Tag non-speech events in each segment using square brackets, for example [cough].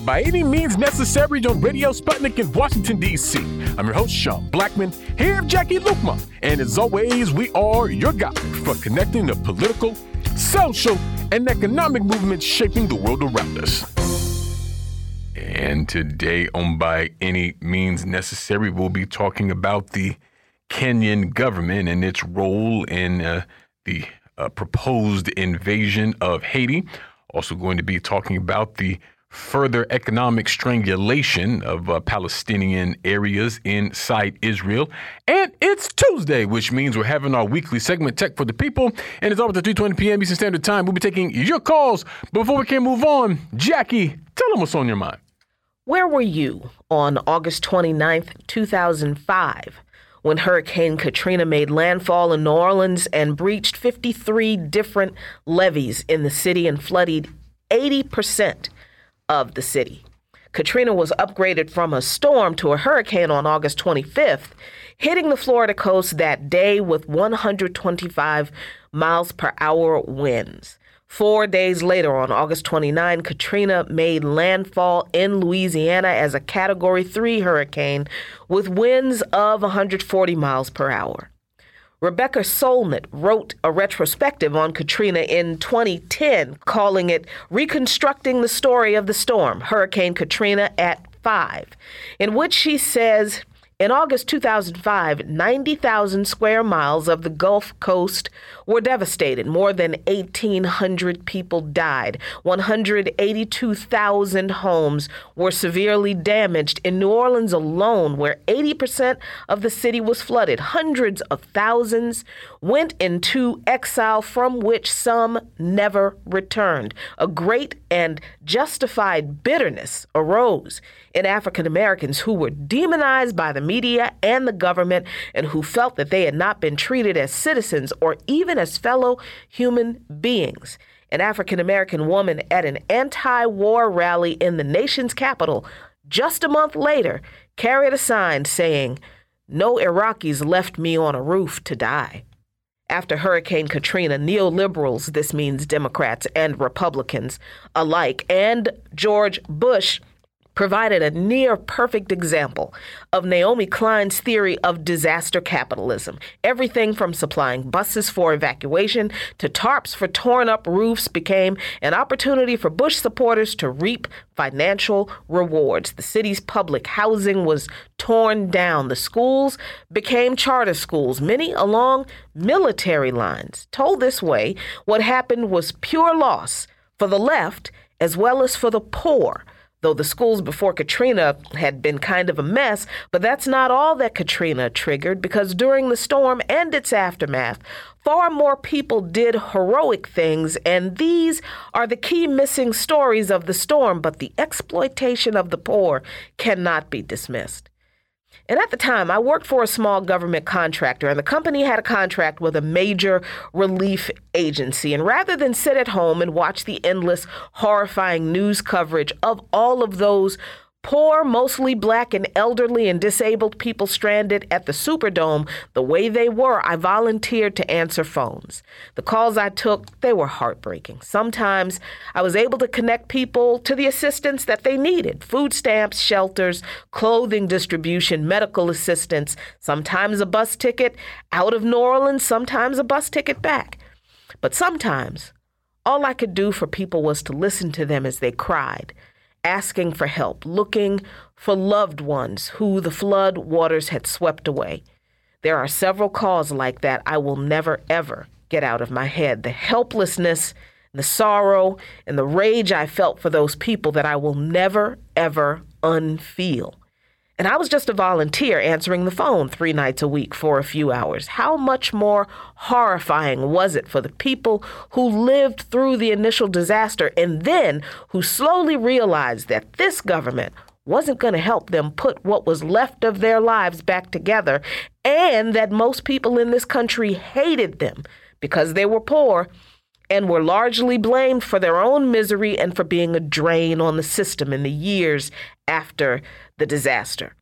to By Any Means Necessary on Radio Sputnik in Washington, D.C. I'm your host, Sean Blackmon, here with Jacquie Luqman. And as always, we are your guide for connecting the political, social, and economic movements shaping the world around us. And today on By Any Means Necessary, we'll be talking about the Kenyan government and its role in uh, the uh, proposed invasion of Haiti. Also, going to be talking about the further economic strangulation of uh, Palestinian areas inside Israel. And it's Tuesday, which means we're having our weekly segment, Tech for the People. And it's over at 3.20 p.m. Eastern Standard Time. We'll be taking your calls. Before we can move on, Jacquie, tell them what's on your mind. Where were you on August 29th, 2005? when Hurricane Katrina made landfall in New Orleans and breached 53 different levees in the city and flooded 80% of the city. Katrina was upgraded from a storm to a hurricane on August 25th, hitting the Florida coast that day with 125 miles per hour winds. Four days later, on August 29, Katrina made landfall in Louisiana as a Category 3 hurricane with winds of 140 miles per hour. Rebecca Solnit wrote a retrospective on Katrina in 2010, calling it Reconstructing the Story of the Storm, Hurricane Katrina at 5, in which she says in August 2005, 90,000 square miles of the Gulf Coast were devastated. More than 1,800 people died. 182,000 homes were severely damaged. In New Orleans alone, where 80% of the city was flooded, hundreds of thousands went into exile from which some never returned. A great and justified bitterness arose in African Americans who were demonized by the media and the government and who felt that they had not been treated as citizens or even as fellow human beings. An African American woman at an anti war rally in the nation's capital just a month later carried a sign saying, No Iraqis left me on a roof to die. After Hurricane Katrina, neoliberals, this means Democrats and Republicans alike, and George Bush provided a near perfect example of Naomi Klein's theory of disaster capitalism. Everything from supplying buses for evacuation to tarps for torn up roofs became an opportunity for Bush supporters to reap financial rewards. The city's public housing was torn down. The schools became charter schools, many along military lines. Told this way, what happened was pure loss for the left as well as for the poor though the schools before Katrina had been kind of a mess, but that's not all that Katrina triggered because during the storm and its aftermath, far more people did heroic things, and these are the key missing stories of the storm, but the exploitation of the poor cannot be dismissed. And at the time, I worked for a small government contractor, and the company had a contract with a major relief agency. And rather than sit at home and watch the endless, horrifying news coverage of all of those Poor, mostly black and elderly and disabled people stranded at the Superdome the way they were, I volunteered to answer phones. The calls I took, they were heartbreaking. Sometimes I was able to connect people to the assistance that they needed food stamps, shelters, clothing distribution, medical assistance, sometimes a bus ticket out of New Orleans, sometimes a bus ticket back. But sometimes all I could do for people was to listen to them as they cried asking for help, looking for loved ones who the flood waters had swept away. There are several calls like that I will never, ever get out of my head. The helplessness, the sorrow, and the rage I felt for those people that I will never, ever unfeel. And I was just a volunteer answering the phone three nights a week for a few hours. How much more horrifying was it for the people who lived through the initial disaster and then who slowly realized that this government wasn't going to help them put what was left of their lives back together and that most people in this country hated them because they were poor and were largely blamed for their own misery and for being a drain on the system in the years after the disaster.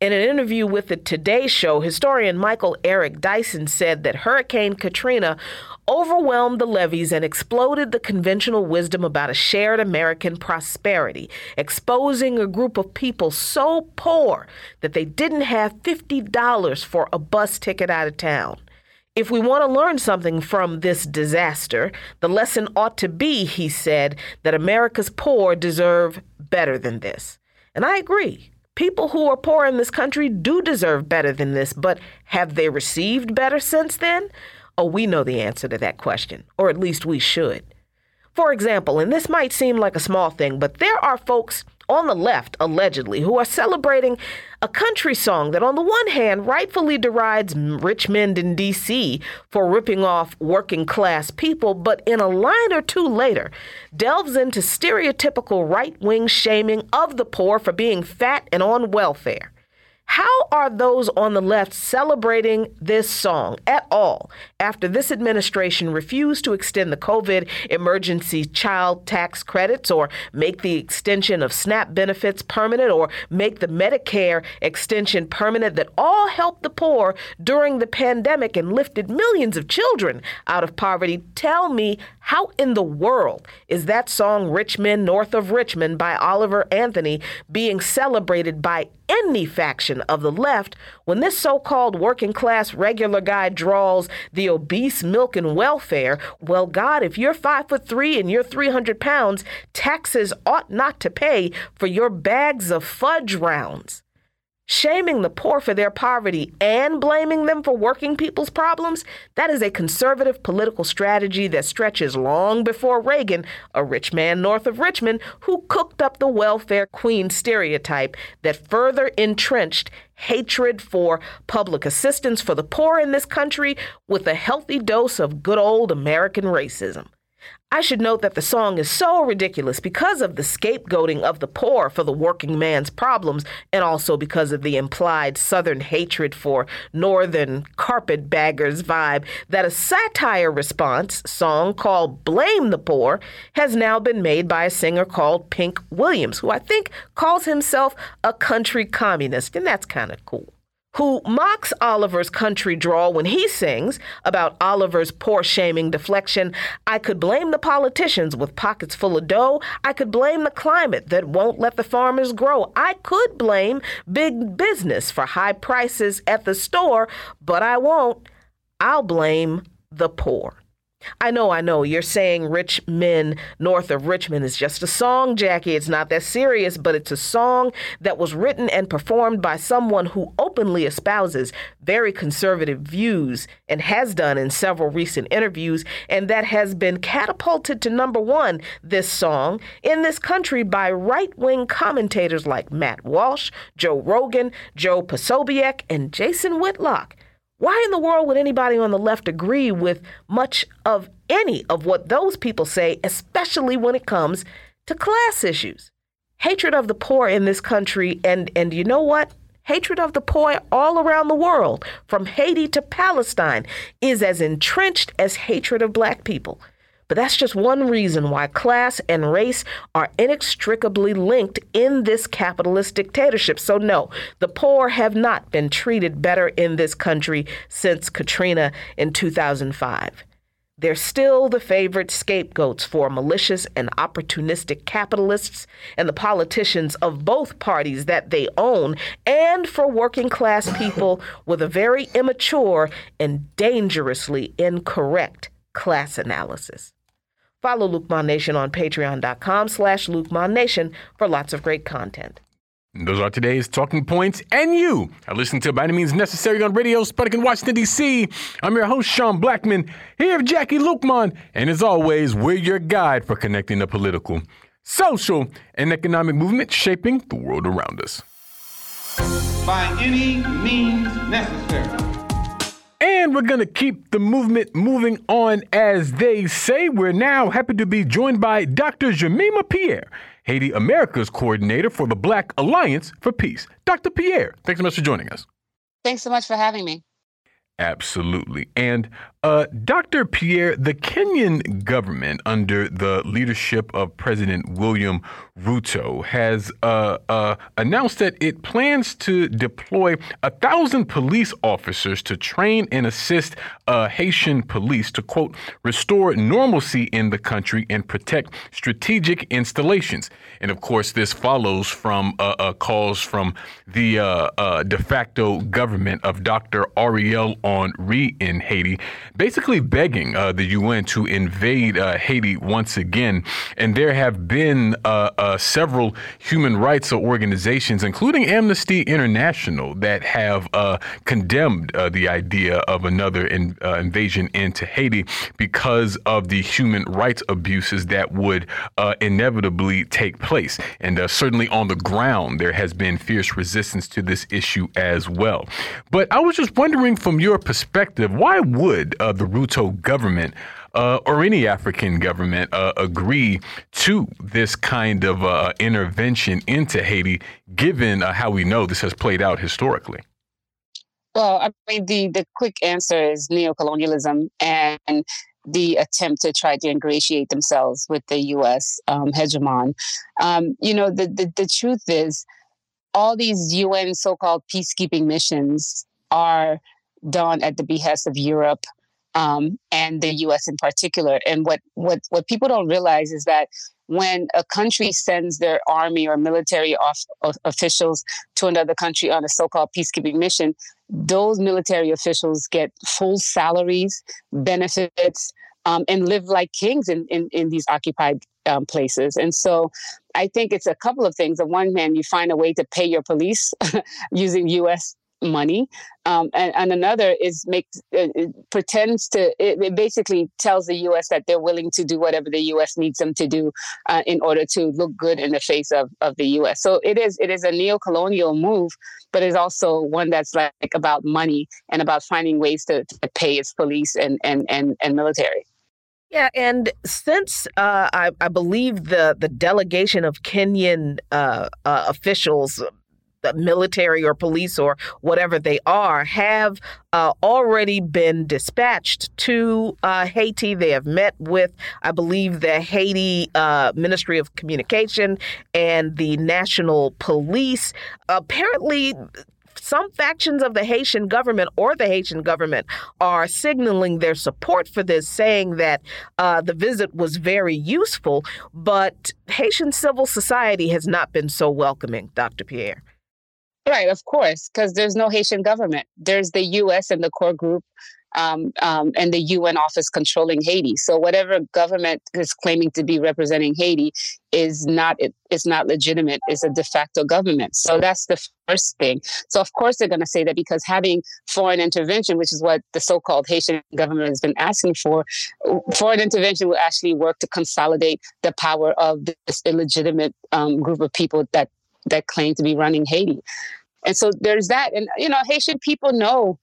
In an interview with the Today Show, historian Michael Eric Dyson said that Hurricane Katrina overwhelmed the levees and exploded the conventional wisdom about a shared American prosperity, exposing a group of people so poor that they didn't have $50 for a bus ticket out of town. If we want to learn something from this disaster, the lesson ought to be, he said, that America's poor deserve better than this. And I agree. People who are poor in this country do deserve better than this, but have they received better since then? Oh, we know the answer to that question, or at least we should. For example, and this might seem like a small thing, but there are folks on the left, allegedly, who are celebrating a country song that, on the one hand, rightfully derides Richmond and D.C. for ripping off working class people, but in a line or two later, delves into stereotypical right wing shaming of the poor for being fat and on welfare. How are those on the left celebrating this song at all after this administration refused to extend the COVID emergency child tax credits or make the extension of SNAP benefits permanent or make the Medicare extension permanent that all helped the poor during the pandemic and lifted millions of children out of poverty? Tell me, how in the world is that song Rich Men North of Richmond by Oliver Anthony being celebrated by any faction of the left when this so called working class regular guy draws the obese milk and welfare. Well, God, if you're five foot three and you're 300 pounds, taxes ought not to pay for your bags of fudge rounds. Shaming the poor for their poverty and blaming them for working people's problems, that is a conservative political strategy that stretches long before Reagan, a rich man north of Richmond, who cooked up the welfare queen stereotype that further entrenched hatred for public assistance for the poor in this country with a healthy dose of good old American racism. I should note that the song is so ridiculous because of the scapegoating of the poor for the working man's problems, and also because of the implied Southern hatred for Northern carpetbaggers vibe, that a satire response song called Blame the Poor has now been made by a singer called Pink Williams, who I think calls himself a country communist, and that's kind of cool who mocks Oliver's country drawl when he sings about Oliver's poor shaming deflection. I could blame the politicians with pockets full of dough. I could blame the climate that won't let the farmers grow. I could blame big business for high prices at the store, but I won't. I'll blame the poor. I know, I know. You're saying Rich Men North of Richmond is just a song, Jacquie. It's not that serious, but it's a song that was written and performed by someone who openly espouses very conservative views and has done in several recent interviews, and that has been catapulted to number one, this song, in this country by right wing commentators like Matt Walsh, Joe Rogan, Joe Posobiec, and Jason Whitlock. Why in the world would anybody on the left agree with much of any of what those people say, especially when it comes to class issues? Hatred of the poor in this country, and, and you know what? Hatred of the poor all around the world, from Haiti to Palestine, is as entrenched as hatred of black people. But that's just one reason why class and race are inextricably linked in this capitalist dictatorship. So, no, the poor have not been treated better in this country since Katrina in 2005. They're still the favorite scapegoats for malicious and opportunistic capitalists and the politicians of both parties that they own, and for working class people with a very immature and dangerously incorrect class analysis. Follow Luqman Nation on patreon.com slash Luqman Nation for lots of great content. Those are today's talking points, and you are listening to By Any Means Necessary on Radio Sputnik in Washington, D.C. I'm your host, Sean Blackmon, here with Jacquie Luqman, and as always, we're your guide for connecting the political, social, and economic movement shaping the world around us. By any means necessary. And we're going to keep the movement moving on, as they say. We're now happy to be joined by Dr. Jemima Pierre, Haiti America's coordinator for the Black Alliance for Peace. Dr. Pierre, thanks so much for joining us. Thanks so much for having me. Absolutely. And Uh, Dr. Pierre, the Kenyan government, under the leadership of President William Ruto, has uh, uh, announced that it plans to deploy a thousand police officers to train and assist uh, Haitian police to, quote, restore normalcy in the country and protect strategic installations. And of course, this follows from uh, uh, calls from the de facto government of Dr. Ariel Henry in Haiti basically begging uh, the UN to invade uh, Haiti once again. And there have been uh, uh several human rights organizations, including Amnesty International, that have uh, condemned uh, the idea of another in, invasion into Haiti because of the human rights abuses that would inevitably take place. And certainly on the ground, there has been fierce resistance to this issue as well. But I was just wondering, from your perspective, why would uh, the Ruto government uh, or any African government uh, agree to this kind of uh, intervention into Haiti, given uh, how we know this has played out historically? Well, I mean, the, the quick answer is neocolonialism and the attempt to try to ingratiate themselves with the U.S. Um, hegemon. Um, you know, the, the, the truth is, all these UN so called peacekeeping missions are done at the behest of Europe um, and the U.S. in particular. And what what what people don't realize is that when a country sends their army or military off, officials to another country on a so-called peacekeeping mission, those military officials get full salaries, benefits, um, and live like kings in, in, in these occupied um, places. And so I think it's a couple of things. On one hand, you find a way to pay your police [laughs] using U.S money. Um, and, and, another is make uh, pretends to it, it, basically tells the us that they're willing to do whatever the us needs them to do uh, in order to look good in the face of, of the us so it is it is a neo-colonial move but it's also one that's like about money and about finding ways to, to pay its police and and and, and military. Yeah, and since uh, I, I, believe the the delegation of Kenyan uh, uh, officials the military or police or whatever they are have uh, already been dispatched to uh, Haiti. They have met with, I believe, the Haiti uh, Ministry of Communication and the National Police. Apparently, some factions of the Haitian government or the Haitian government are signaling their support for this, saying that uh, the visit was very useful, but Haitian civil society has not been so welcoming, Dr. Pierre. Right, of course, because there's no Haitian government. There's the U.S. and the core group um, um, and the UN office controlling Haiti. So whatever government is claiming to be representing Haiti is not it, it's not legitimate. It's a de facto government. So that's the first thing. So of course they're going to say that because having foreign intervention, which is what the so-called Haitian government has been asking for, foreign intervention will actually work to consolidate the power of this illegitimate um, group of people that that claim to be running Haiti. And so there's that. And, you know, Haitian people know,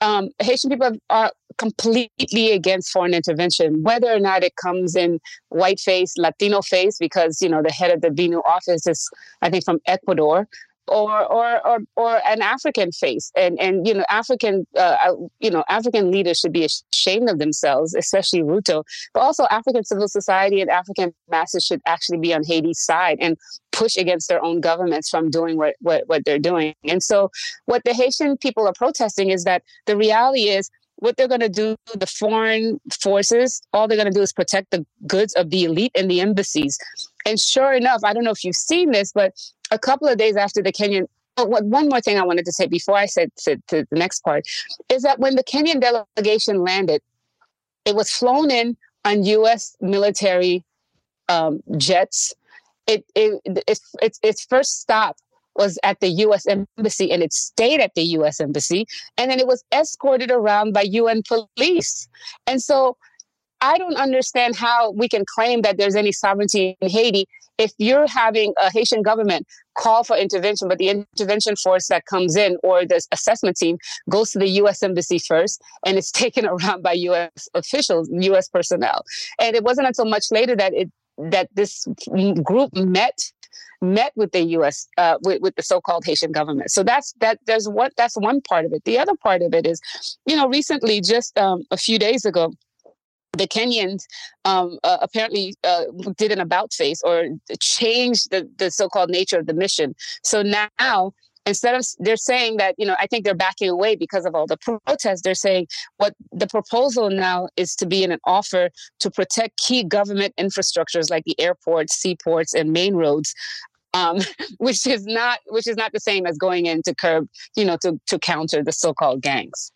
um, Haitian people are completely against foreign intervention, whether or not it comes in white face, Latino face, because, you know, the head of the BINUH office is, I think, from Ecuador or or or, or an African face, and and you know African uh, uh, you know African leaders should be ashamed of themselves, especially Ruto, but also African civil society and African masses should actually be on Haiti's side and push against their own governments from doing what, what, what they're doing. And so, what the Haitian people are protesting is that the reality is what they're going to do, the foreign forces, all they're going to do is protect the goods of the elite and the embassies. And sure enough, I don't know if you've seen this, but a couple of days after the Kenyan, oh, one more thing I wanted to say before I said to, to the next part is that when the Kenyan delegation landed, it was flown in on U.S. military um, jets. It, it, it, its, its first stop was at the US Embassy and it stayed at the US Embassy. And then it was escorted around by UN police. And so I don't understand how we can claim that there's any sovereignty in Haiti if you're having a Haitian government call for intervention, but the intervention force that comes in or the assessment team goes to the US embassy first and it's [laughs] taken around by US officials, US personnel. And it wasn't until much later that it that this group met met with the U.S. Uh, with, with the so-called Haitian government. So that's that. There's what that's one part of it. The other part of it is, you know, recently, just um, a few days ago, the Kenyans um, uh, apparently uh, did an about face or changed the, the so-called nature of the mission. So now instead of they're saying that you know i think they're backing away because of all the protests. They're saying what the proposal now is to be in an offer to protect key government infrastructures like the airports seaports and main roads um, [laughs] which is not which is not the same as going in to curb you know to to counter the so-called gangs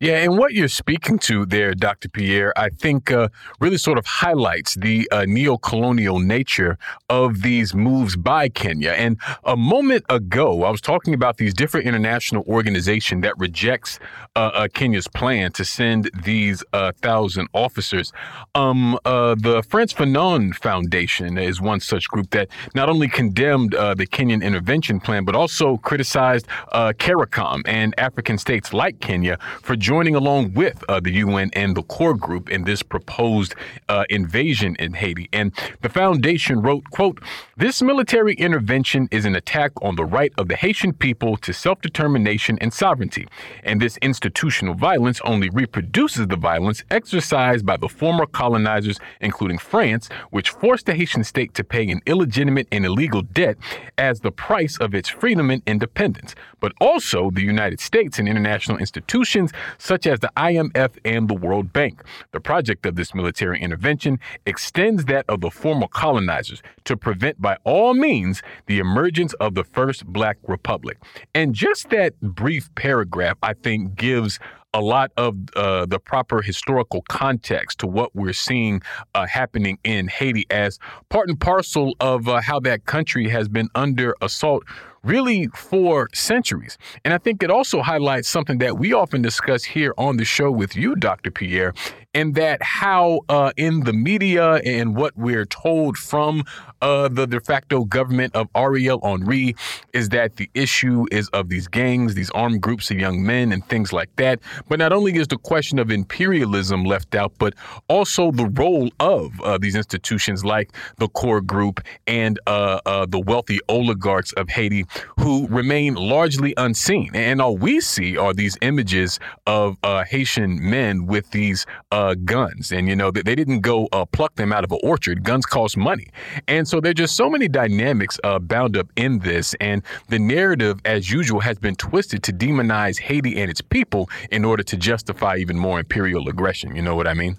yeah, and what you're speaking to there, Dr. Pierre, I think uh, really sort of highlights the uh, neo-colonial nature of these moves by Kenya. And a moment ago, I was talking about these different international organizations that rejects uh, uh Kenya's plan to send these uh, thousand officers. Um, uh, the Frantz Fanon Foundation is one such group that not only condemned the Kenyan intervention plan, but also criticized CARICOM and African states like Kenya for joining along with uh, the UN and the core group in this proposed uh, invasion in Haiti. And the foundation wrote, quote, this military intervention is an attack on the right of the Haitian people to self-determination and sovereignty. And this institutional violence only reproduces the violence exercised by the former colonizers, including France, which forced the Haitian state to pay an illegitimate and illegal debt as the price of its freedom and independence. But also the United States and international institutions such as the IMF and the World Bank. The project of this military intervention extends that of the former colonizers to prevent by all means the emergence of the first black republic. And just that brief paragraph, I think, gives a lot of uh, the proper historical context to what we're seeing uh, happening in Haiti as part and parcel of uh, how that country has been under assault really for centuries. And I think it also highlights something that we often discuss here on the show with you, Dr. Pierre, and that how uh, in the media and what we're told from uh, the de facto government of Ariel Henry is that the issue is of these gangs, these armed groups of young men, and things like that. But not only is the question of imperialism left out, but also the role of uh, these institutions like the core group and uh, uh, the wealthy oligarchs of Haiti who remain largely unseen. And all we see are these images of uh, Haitian men with these uh, guns. And, you know, they, they didn't go uh, pluck them out of an orchard. Guns cost money. And so there's just so many dynamics uh, bound up in this. And the narrative, as usual, has been twisted to demonize Haiti and its people in order to justify even more imperial aggression. You know what I mean?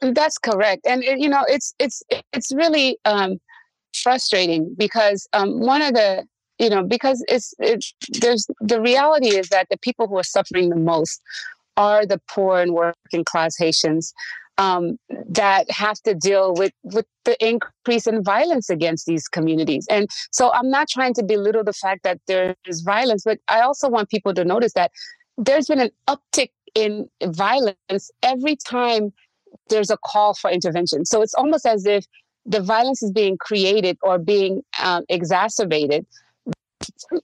That's correct. And, you know, it's, it's, it's really, um, frustrating because um, one of the you know because it's it's there's the reality is that the people who are suffering the most are the poor and working class Haitians um, that have to deal with with the increase in violence against these communities. And so I'm not trying to belittle the fact that there is violence, but I also want people to notice that there's been an uptick in violence every time there's a call for intervention. So it's almost as if the violence is being created or being um, exacerbated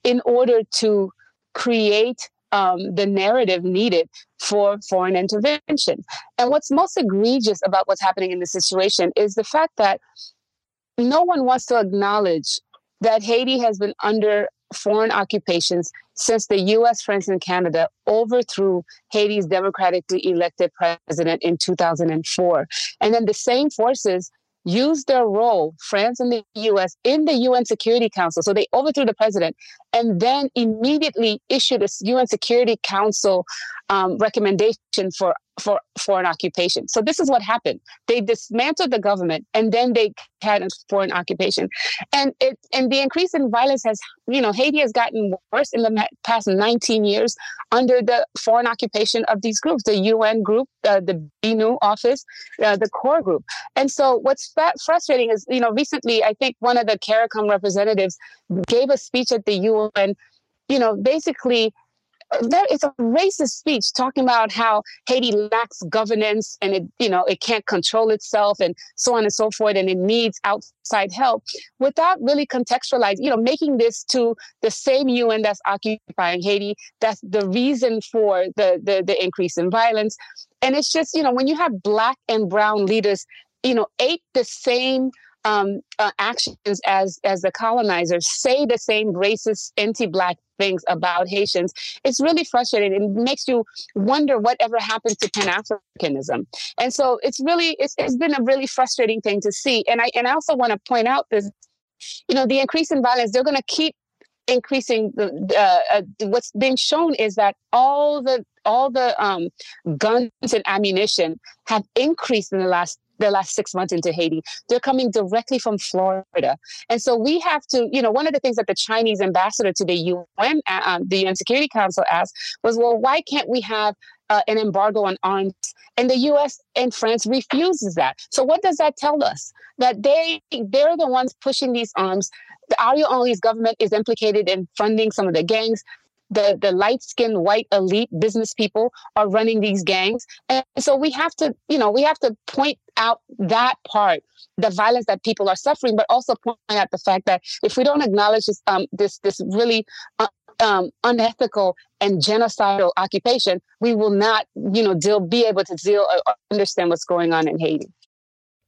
in order to create um, the narrative needed for foreign intervention. And what's most egregious about what's happening in this situation is the fact that no one wants to acknowledge that Haiti has been under foreign occupations since the US, France, and Canada overthrew Haiti's democratically elected president in 2004. And then the same forces used their role, France and the US, in the UN Security Council. So they overthrew the president and then immediately issued a UN Security Council um, recommendation for for foreign occupation. So this is what happened. They dismantled the government and then they had a foreign occupation. And it and the increase in violence has, you know, Haiti has gotten worse in the past 19 years under the foreign occupation of these groups, the UN group, uh, the BINUH office, uh, the core group. And so what's frustrating is, you know, recently I think one of the CARICOM representatives gave a speech at the UN you know, basically there is a racist speech talking about how Haiti lacks governance and it, you know, it can't control itself and so on and so forth, and it needs outside help without really contextualizing, you know, making this to the same UN that's occupying Haiti. That's the reason for the the, the increase in violence. And it's just, you know, when you have black and brown leaders, you know, ate the same um, uh, actions as as the colonizers, say the same racist, anti-black things about Haitians. It's really frustrating. It makes you wonder whatever happened to Pan Africanism. And so it's really it's, it's been a really frustrating thing to see. And I and I also want to point out this, you know, the increase in violence. They're going to keep increasing the uh, uh, what's being shown is that all the all the um, guns and ammunition have increased in the last the last six months into Haiti. They're coming directly from Florida, and so we have to. You know, one of the things that the Chinese ambassador to the UN, uh, um, the UN Security Council, asked was, "Well, why can't we have uh, an embargo on arms?" And the U.S. and France refuses that. So what does that tell us? That they they're the ones pushing these arms the Ariel Henry's government is implicated in funding some of the gangs. The, the light skinned white elite business people are running these gangs. And so we have to, you know, we have to point out that part, the violence that people are suffering, but also point out the fact that if we don't acknowledge this, um, this, this really uh, um, unethical and genocidal occupation, we will not, you know, deal, be able to deal or understand what's going on in Haiti.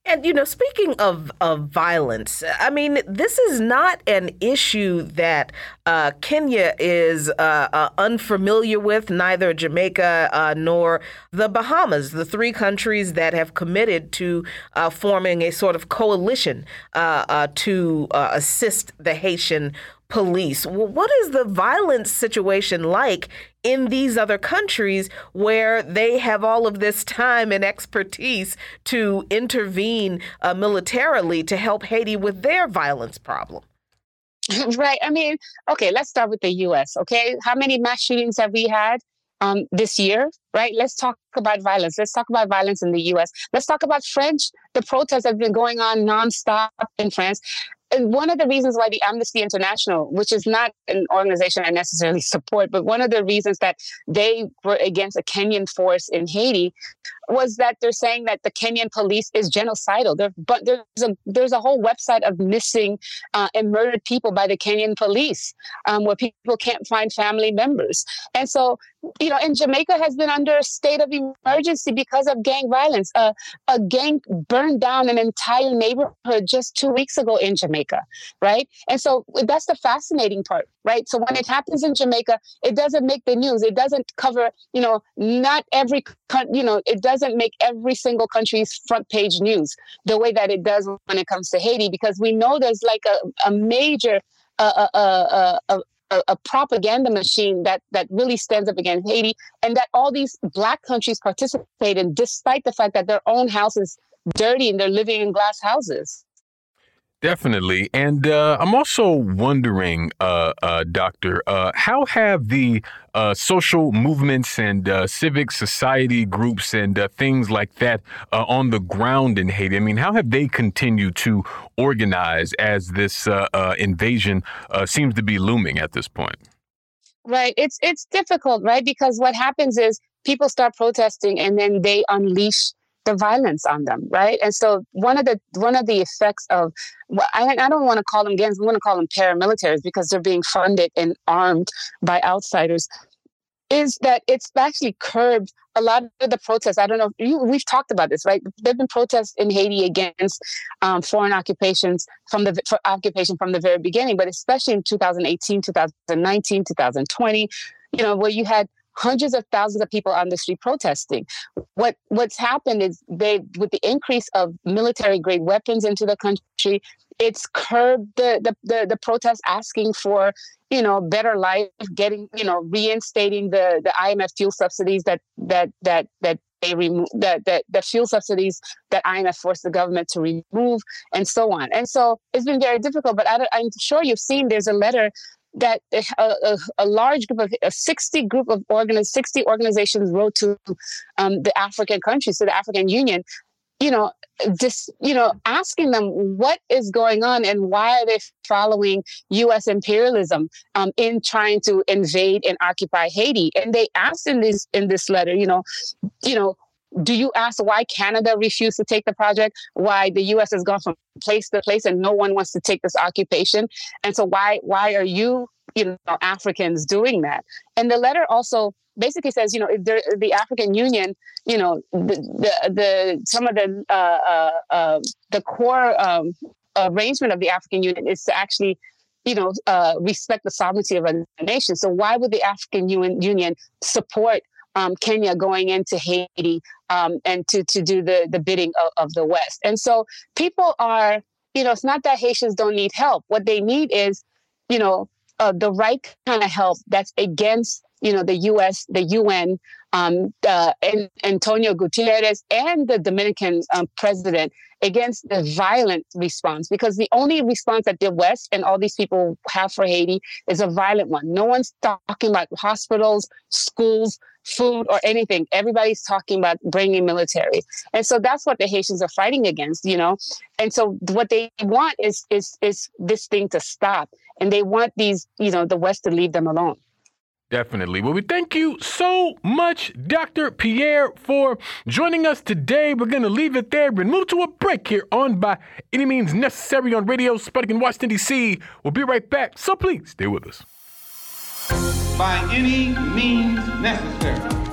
And you know, speaking of of violence, I mean, this is not an issue that uh, Kenya is uh, uh, unfamiliar with. Neither Jamaica uh, nor the Bahamas, the three countries that have committed to uh, forming a sort of coalition uh, to assist the Haitian police. What is the violence situation like in these other countries where they have all of this time and expertise to intervene uh, militarily to help Haiti with their violence problem? [laughs] Right. I mean, okay, let's start with the US. Okay. How many mass shootings have we had? Um, this year, right? Let's talk about violence. Let's talk about violence in the US. Let's talk about French. The protests have been going on nonstop in France one of the reasons why the Amnesty International, which is not an organization I necessarily [laughs] support, but one of the reasons that they were against a Kenyan force in Haiti was that they're saying that the Kenyan police is genocidal. There, but there's a there's a whole website of missing uh, and murdered people by the Kenyan police, um, where people can't find family members. And so, you know, and Jamaica has been under a state of emergency because of gang violence. Uh, a gang burned down an entire neighborhood just two weeks ago in Jamaica, right? And so that's the fascinating part, right? So when it happens in Jamaica, it doesn't make the news. It doesn't cover, you know, not every, you know, it doesn't doesn't make every single country's front page news the way that it does when it comes to Haiti, because we know there's like a, a major uh, uh, uh, a, a, propaganda machine that that really stands up against Haiti, and that all these black countries participate in, despite the fact that their own house is dirty and they're living in glass houses. Definitely. And uh, I'm also wondering, uh, uh, Doctor, uh, how have the uh, social movements and uh, civic society groups and things like that on the ground in Haiti, I mean, how have they continued to organize as this invasion seems to be looming at this point? Right. It's it's difficult, right? Because what happens is people start protesting and then they unleash the violence on them, right? And so one of the one of the effects of I, I don't want to call them gangs, I want to call them paramilitaries because they're being funded and armed by outsiders. Is that it's actually curbed a lot of the protests. I don't know. You, we've talked about this, right? There've been protests in Haiti against um, foreign occupations from the for occupation from the very beginning, but especially in 2018, 2019, 2020. You know, where you had hundreds of thousands of people on the street protesting. What what's happened is they with the increase of military grade weapons into the country, it's curbed the the the, the protests asking for you know better life, getting you know reinstating the the IMF fuel subsidies that that that that they remove that that the fuel subsidies that IMF forced the government to remove, and so on. And so it's been very difficult. But I, I'm sure you've seen there's a letter that a, a, a, large group of a 60 group of organiz, 60 organizations wrote to um, the African countries, to the African Union, you know, just you know, asking them what is going on and why are they following U.S. imperialism um, in trying to invade and occupy Haiti? And they asked in this in this letter, you know, you know, do you ask why Canada refused to take the project? Why the U.S. has gone from place to place and no one wants to take this occupation? And so why why are you you know Africans doing that? And the letter also basically says you know if the African Union you know the the, the some of the uh, uh, uh, the core um, arrangement of the African Union is to actually you know, uh, respect the sovereignty of a nation. So why would the African Union support um, Kenya going into Haiti um, and to to do the the bidding of, of, the West? And so people are, you know, it's not that Haitians don't need help. What they need is, you know, uh, the right kind of help that's against, you know, the U.S., the UN, um, uh, and Antonio Guterres, and the Dominican um, president against the violent response because the only response that the West and all these people have for Haiti is a violent one. No one's talking about hospitals, schools, food, or anything. Everybody's talking about bringing military. And so that's what the Haitians are fighting against, you know? And so what they want is, is, is this thing to stop. And they want these, you know, the West to leave them alone. Definitely. Well, we thank you so much, Dr. Pierre, for joining us today. We're going to leave it there and move to a break here on By Any Means Necessary on Radio Sputnik in Washington, D.C. We'll be right back, so please stay with us. By any means necessary.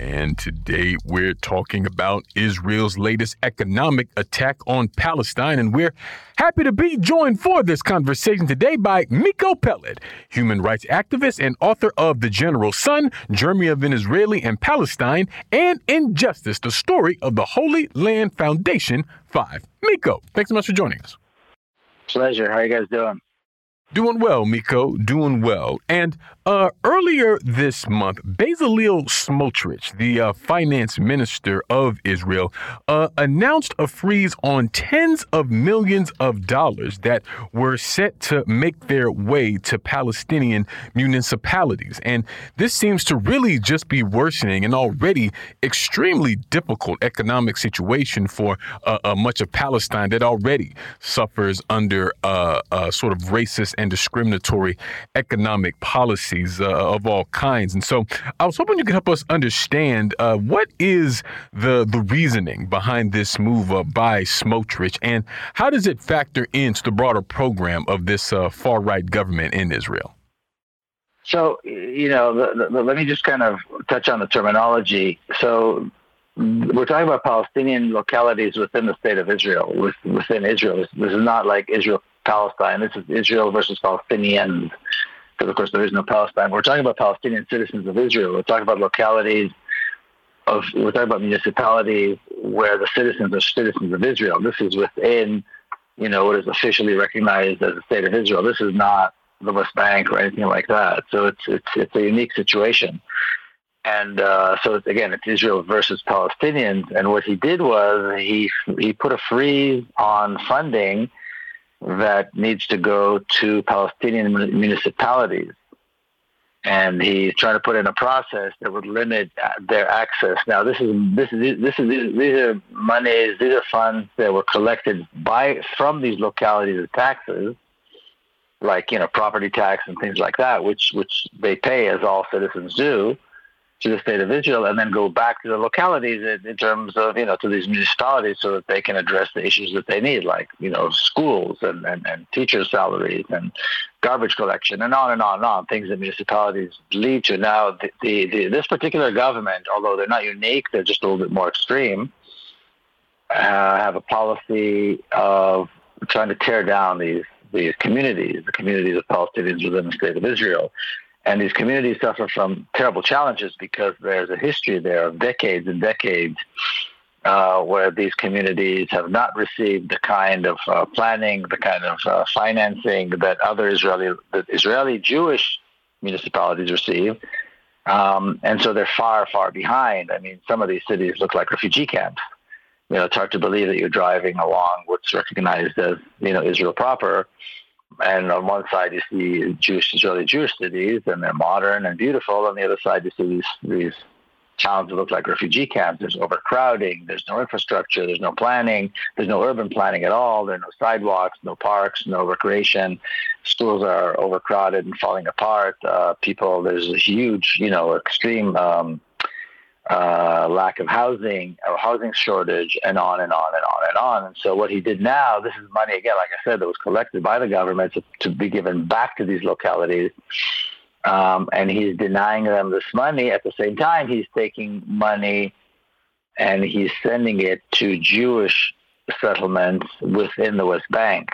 And today we're talking about Israel's latest economic attack on Palestine. And we're happy to be joined for this conversation today by Miko Peled, human rights activist and author of The General Son, Journey of an Israeli and Palestine, and Injustice, the story of the Holy Land Foundation 5. Miko, thanks so much for joining us. Pleasure. How are you guys doing? Doing well, Miko. Doing well. And uh, earlier this month, Bezalel Smotrich, the uh, finance minister of Israel, uh, announced a freeze on tens of millions of dollars that were set to make their way to Palestinian municipalities. And this seems to really just be worsening an already extremely difficult economic situation for uh, uh, much of Palestine that already suffers under uh, sort of racist and discriminatory economic policy uh, of all kinds. And so I was hoping you could help us understand uh, what is the, the reasoning behind this move uh, by Smotrich and how does it factor into the broader program of this far right government in Israel? So, you know, the, the, let me just kind of touch on the terminology. So, we're talking about Palestinian localities within the state of Israel, within Israel. This, this is not like Israel Palestine. This is Israel versus Palestinians because of course there is no Palestine. We're talking about Palestinian citizens of Israel. We're talking about localities of we're talking about municipalities where the citizens are citizens of Israel. This is within, you know, what is officially recognized as the state of Israel. This is not the West Bank or anything like that. So it's it's it's a unique situation. And uh, so it's, again, it's Israel versus Palestinians. And what he did was he he put a freeze on funding that needs to go to Palestinian municipalities. And he's trying to put in a process that would limit uh, their access. Now, this is this is this is these are monies, these are funds that were collected by from these localities as taxes, like you know property tax and things like that, which which they pay as all citizens do to the state of Israel and then go back to the localities in, in, terms of, you know, to these municipalities so that they can address the issues that they need, like, you know, schools and, and, and teacher salaries and garbage collection and on and on and on, things that municipalities lead to. Now, the, the, the, this particular government, although they're not unique, they're just a little bit more extreme, uh, have a policy of trying to tear down these these communities, the communities of Palestinians within the state of Israel. And these communities suffer from terrible challenges because there's a history there of decades and decades uh, where these communities have not received the kind of uh, planning, the kind of uh, financing that other Israeli, that Israeli Jewish municipalities receive. Um, and so they're far, far behind. I mean, some of these cities look like refugee camps. You know, it's hard to believe that you're driving along what's recognized as, you know, Israel proper and on one side you see Jewish Israeli Jewish cities, and they're modern and beautiful. On the other side, you see these these towns that look like refugee camps. There's overcrowding. There's no infrastructure. There's no planning. There's no urban planning at all. There are no sidewalks, no parks, no recreation. Schools are overcrowded and falling apart. Uh, people, there's a huge, you know, extreme um, uh, lack of housing, a housing shortage, and on and on and on and on. And so what he did now, this is money again, like I said, that was collected by the government to, to be given back to these localities. Um, and he's denying them this money. At the same time, he's taking money and he's sending it to Jewish settlements within the West Bank.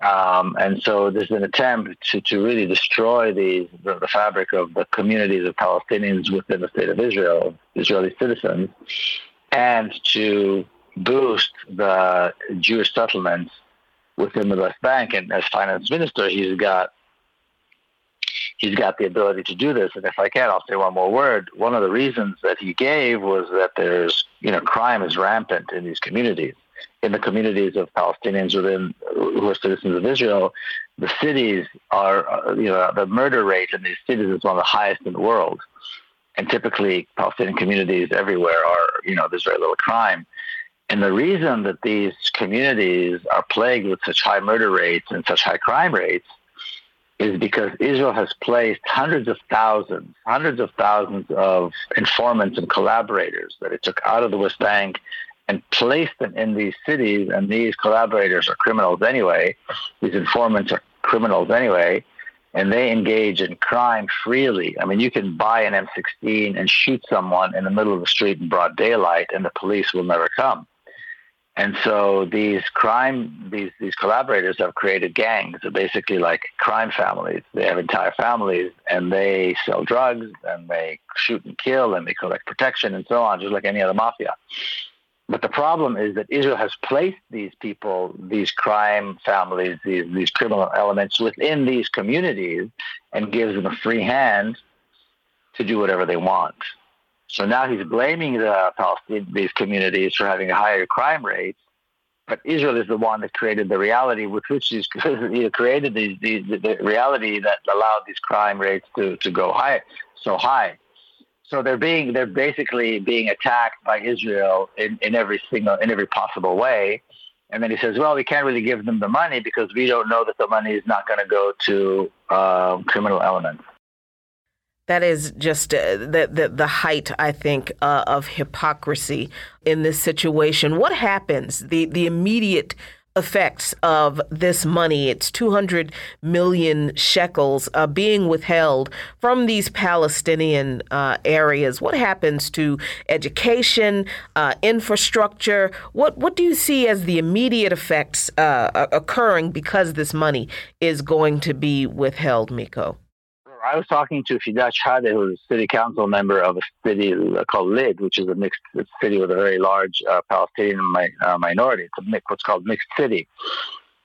Um, and so there's an attempt to, to really destroy these, the, the, fabric of the communities of Palestinians within the state of Israel, Israeli citizens, and to boost the Jewish settlements within the West Bank. And as finance minister, he's got he's got the ability to do this. And if I can, I'll say one more word. One of the reasons that he gave was that there's, you know, crime is rampant in these communities. In the communities of Palestinians within who are citizens of Israel, the cities are, you know, the murder rate in these cities is one of the highest in the world. And typically, Palestinian communities everywhere are, you know, there's very little crime. And the reason that these communities are plagued with such high murder rates and such high crime rates is because Israel has placed hundreds of thousands, hundreds of thousands of informants and collaborators that it took out of the West Bank and place them in these cities. And these collaborators are criminals anyway. These informants are criminals anyway. And they engage in crime freely. I mean, you can buy an M16 and shoot someone in the middle of the street in broad daylight, and the police will never come. And so these crime, these these collaborators have created gangs. They're basically like crime families. They have entire families, and they sell drugs, and they shoot and kill, and they collect protection, and so on, just like any other mafia. But the problem is that Israel has placed these people, these crime families, these these criminal elements within these communities, and gives them a free hand to do whatever they want. So now he's blaming the Palestinian, these communities for having a higher crime rates, but Israel is the one that created the reality with which he's [laughs] created these, these, the reality that allowed these crime rates to, to go high, so high. So they're being they're basically being attacked by Israel in, in every single in every possible way. And then he says, well, we can't really give them the money because we don't know that the money is not going to go to uh, criminal elements that is just uh, the, the, the height, I think, uh, of hypocrisy in this situation. What happens? The the immediate effects of this money, it's 200 million shekels uh, being withheld from these Palestinian uh, areas. What happens to education, uh, infrastructure? What what do you see as the immediate effects uh, occurring because this money is going to be withheld, Miko? I was talking to Fida Shehadeh, who's a city council member of a city called Lid, which is a mixed city with a very large uh, Palestinian mi- uh, minority. It's a what's called mixed city.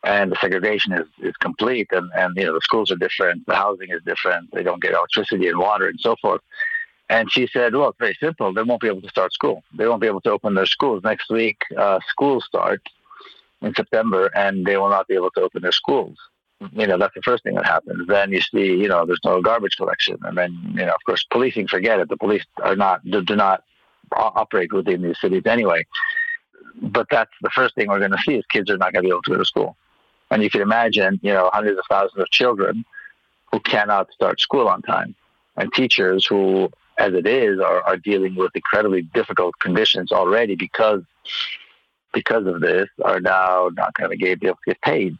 And the segregation is, is complete, and, and you know the schools are different, the housing is different, they don't get electricity and water and so forth. And she said, "Well, it's very simple. They won't be able to start school. They won't be able to open their schools next week. Uh, schools start in September, and they will not be able to open their schools." You know, that's the first thing that happens. Then you see, you know, there's no garbage collection. And then, you know, of course, policing, forget it. The police are not, do, do not operate within these cities anyway. But that's the first thing we're going to see is kids are not going to be able to go to school. And you can imagine, you know, hundreds of thousands of children who cannot start school on time and teachers who, as it is, are, are dealing with incredibly difficult conditions already because because of this are now not going to be able to get paid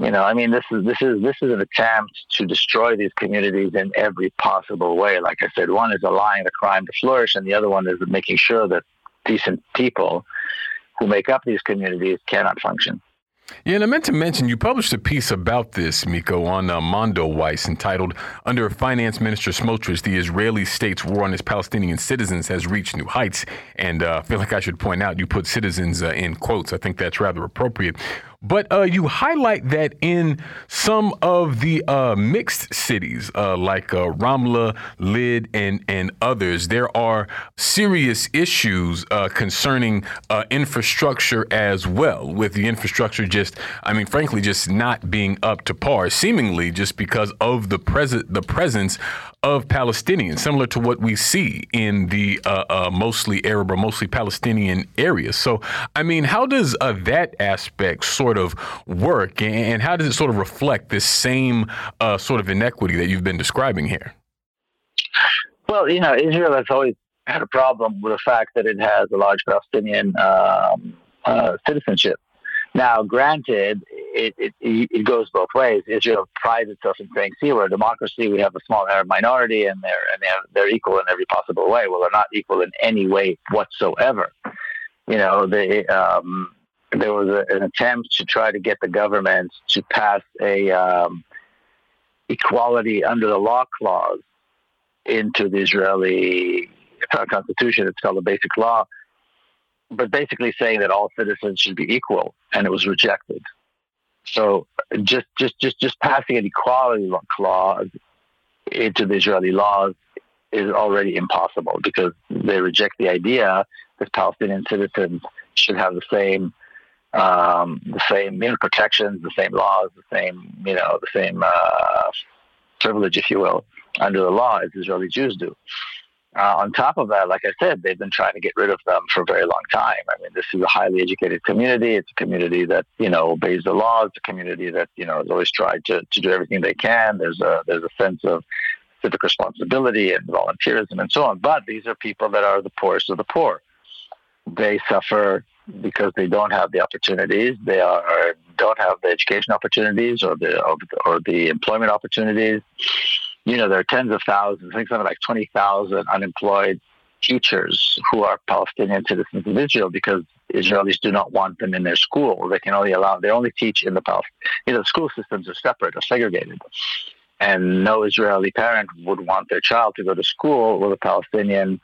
you know, I mean, this is this is this is an attempt to destroy these communities in every possible way. Like I said, one is allowing the crime to flourish, and the other one is making sure that decent people who make up these communities cannot function. Yeah, and I meant to mention you published a piece about this, Miko, on uh, Mondoweiss entitled Under Finance Minister Smotrich, the Israeli state's war on its Palestinian citizens has reached new heights. And uh, I feel like I should point out you put citizens uh, in quotes. I think that's rather appropriate. But uh, you highlight that in some of the uh, mixed cities, uh, like uh, Ramla, Lid, and and others, there are serious issues uh, concerning infrastructure as well. With the infrastructure, just I mean, frankly, just not being up to par, seemingly just because of the present the presence of Palestinians, similar to what we see in the uh, uh, mostly Arab or mostly Palestinian areas. So, I mean, how does uh, that aspect sort of work, and how does it sort of reflect this same uh, sort of inequity that you've been describing here? Well, you know, Israel has always had a problem with the fact that it has a large Palestinian um, uh, citizenship. Now, granted, it, it, it goes both ways. Israel prides itself in saying, "See, we're a democracy. We have a small Arab minority, and they're and they have, they're equal in every possible way." Well, they're not equal in any way whatsoever. You know, they, um, there was a, an attempt to try to get the government to pass a um, equality under the law clause into the Israeli constitution. It's called the Basic Law but basically saying that all citizens should be equal, and it was rejected. So just just just just passing an equality clause into the Israeli laws is already impossible because they reject the idea that Palestinian citizens should have the same um, the same you know, protections, the same laws, the same you know the same uh, privilege, if you will, under the law as Israeli Jews do. Uh, on top of that, like I said, they've been trying to get rid of them for a very long time. I mean, this is a highly educated community. It's a community that you know obeys the law. It's a community that you know has always tried to, to do everything they can. There's a there's a sense of civic responsibility and volunteerism and so on. But these are people that are the poorest of the poor. They suffer because they don't have the opportunities. They are don't have the education opportunities or the or, or the employment opportunities you know, there are tens of thousands, I think something like 20,000 unemployed teachers who are Palestinian citizens of Israel because Israelis do not want them in their school. They can only allow, they only teach in the Palestinian, you know, the school systems are separate or segregated. And no Israeli parent would want their child to go to school with a Palestinian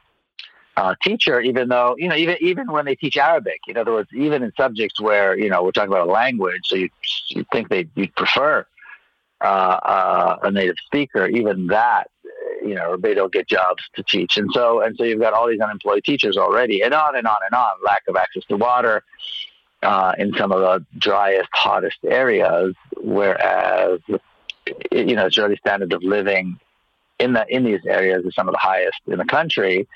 uh, teacher, even though, you know, even even when they teach Arabic, in other words, even in subjects where, you know, we're talking about a language, so you, you think they, you'd prefer uh, uh, a native speaker, even that, you know, they don't get jobs to teach. And so, and so you've got all these unemployed teachers already, and on and on and on. Lack of access to water uh, in some of the driest, hottest areas, whereas, you know, Israeli standard of living in the in these areas is some of the highest in the country.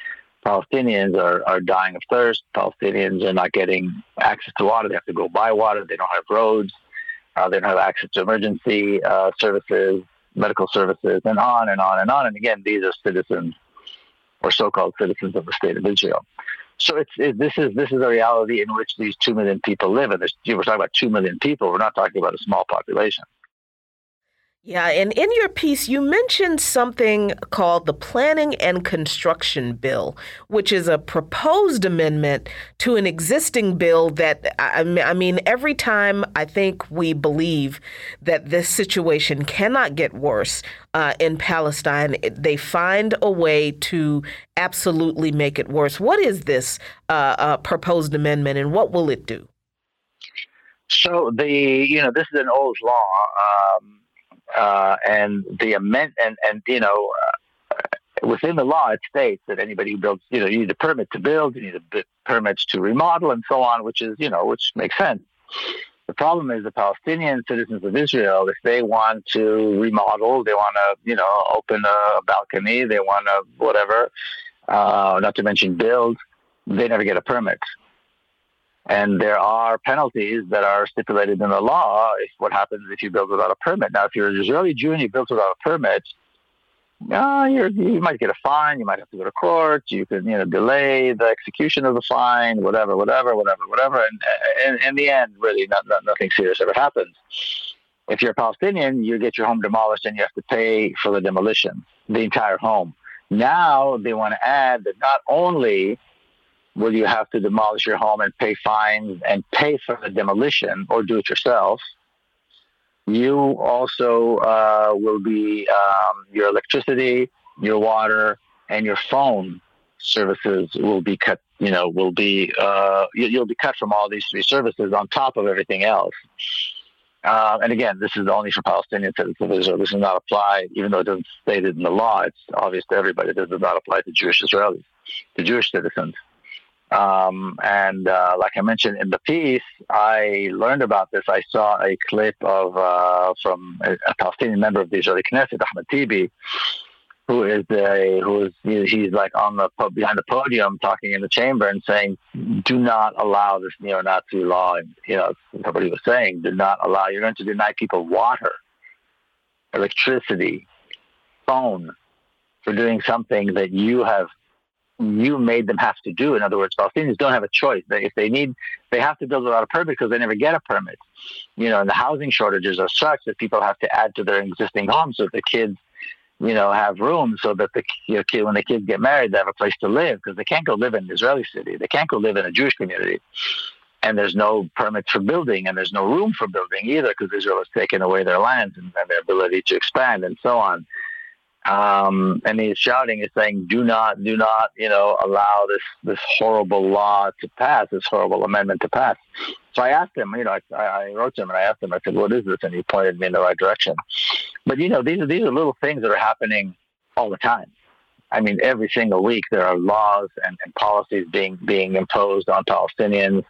Palestinians are, are dying of thirst. Palestinians are not getting access to water. They have to go buy water. They don't have roads. Uh, they don't have access to emergency uh, services, medical services, and on and on and on. And again, these are citizens or so-called citizens of the state of Israel. So it's it, this is this is a reality in which these two million people live, and we're talking about two million people. We're not talking about a small population. Yeah, and in your piece, you mentioned something called the Planning and Construction Bill, which is a proposed amendment to an existing bill that, I mean, every time I think we believe that this situation cannot get worse uh, in Palestine, they find a way to absolutely make it worse. What is this uh, uh, proposed amendment and what will it do? So, the, you know, this is an old law. Um, uh, and the amend and and you know uh, within the law it states that anybody who builds you know you need a permit to build you need a bit, permits to remodel and so on which is you know which makes sense. The problem is the palestinian citizens of israel if they want to remodel they want to you know open a balcony they want to whatever uh, not to mention build they never get a permit and there are penalties that are stipulated in the law if what happens if you build without a permit. Now, if you're an Israeli Jew and you build without a permit, uh, you might get a fine. You might have to go to court. You can, you know, delay the execution of the fine, whatever, whatever, whatever, whatever. And, in the end, really, not, not, nothing serious ever happens. If you're a Palestinian, you get your home demolished and you have to pay for the demolition, the entire home. Now they want to add that not only will you have to demolish your home and pay fines and pay for the demolition or do it yourself. You also uh, will be um, your electricity, your water, and your phone services will be cut. You know, will be uh, you'll be cut from all these three services on top of everything else. Uh, and again, this is only for Palestinian citizens of Israel. This does not apply, even though it doesn't state it in the law. It's obvious to everybody. This does not apply to Jewish Israelis, to Jewish citizens. Um, and uh, like I mentioned in the piece, I learned about this. I saw a clip of uh, from a, Palestinian member of the Israeli Knesset, Ahmed Tibi, who is a who is he's like on the behind the podium talking in the chamber and saying, "Do not allow this neo-Nazi law." And you know, he was saying. Do not allow. You're going to deny people water, electricity, phone, for doing something that you have you made them have to do. In other words, Palestinians don't have a choice. If they need, they have to build without a permit because they never get a permit. You know, and the housing shortages are such that people have to add to their existing homes so the kids, you know, have room so that the you know, kid, when the kids get married, they have a place to live because they can't go live in an Israeli city. They can't go live in a Jewish community. And there's no permits for building, and there's no room for building either because Israel has taken away their lands and, and their ability to expand and so on um, and he's shouting, he's saying, "Do not, do not, you know, allow this this horrible law to pass, this horrible amendment to pass." So I asked him, you know, I, I wrote to him and I asked him, I said, "What is this?" And he pointed me in the right direction. But you know, these are these are little things that are happening all the time. I mean, every single week there are laws and, and policies being being imposed on Palestinians.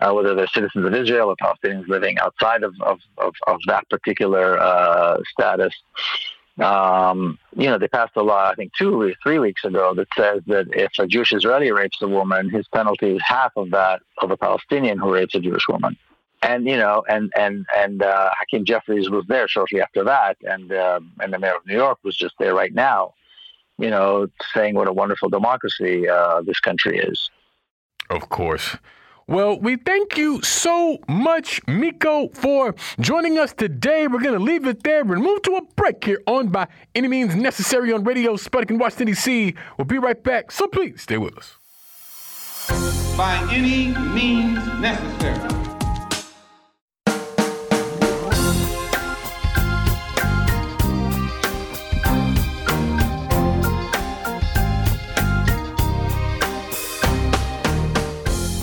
Uh, whether they're citizens of Israel or Palestinians living outside of, of, of, of that particular uh, status um, you know, they passed a law, I think, two or three weeks ago that says that if a Jewish Israeli rapes a woman, his penalty is half of that of a Palestinian who rapes a Jewish woman. And you know, and and and uh, Hakeem Jeffries was there shortly after that, and uh, and the mayor of New York was just there right now, you know, saying what a wonderful democracy uh, this country is. Of course. Well, we thank you so much, Miko, for joining us today. We're going to leave it there and move to a break here on By Any Means Necessary on Radio Sputnik in Washington, D.C. We'll be right back, so please stay with us. By any means necessary.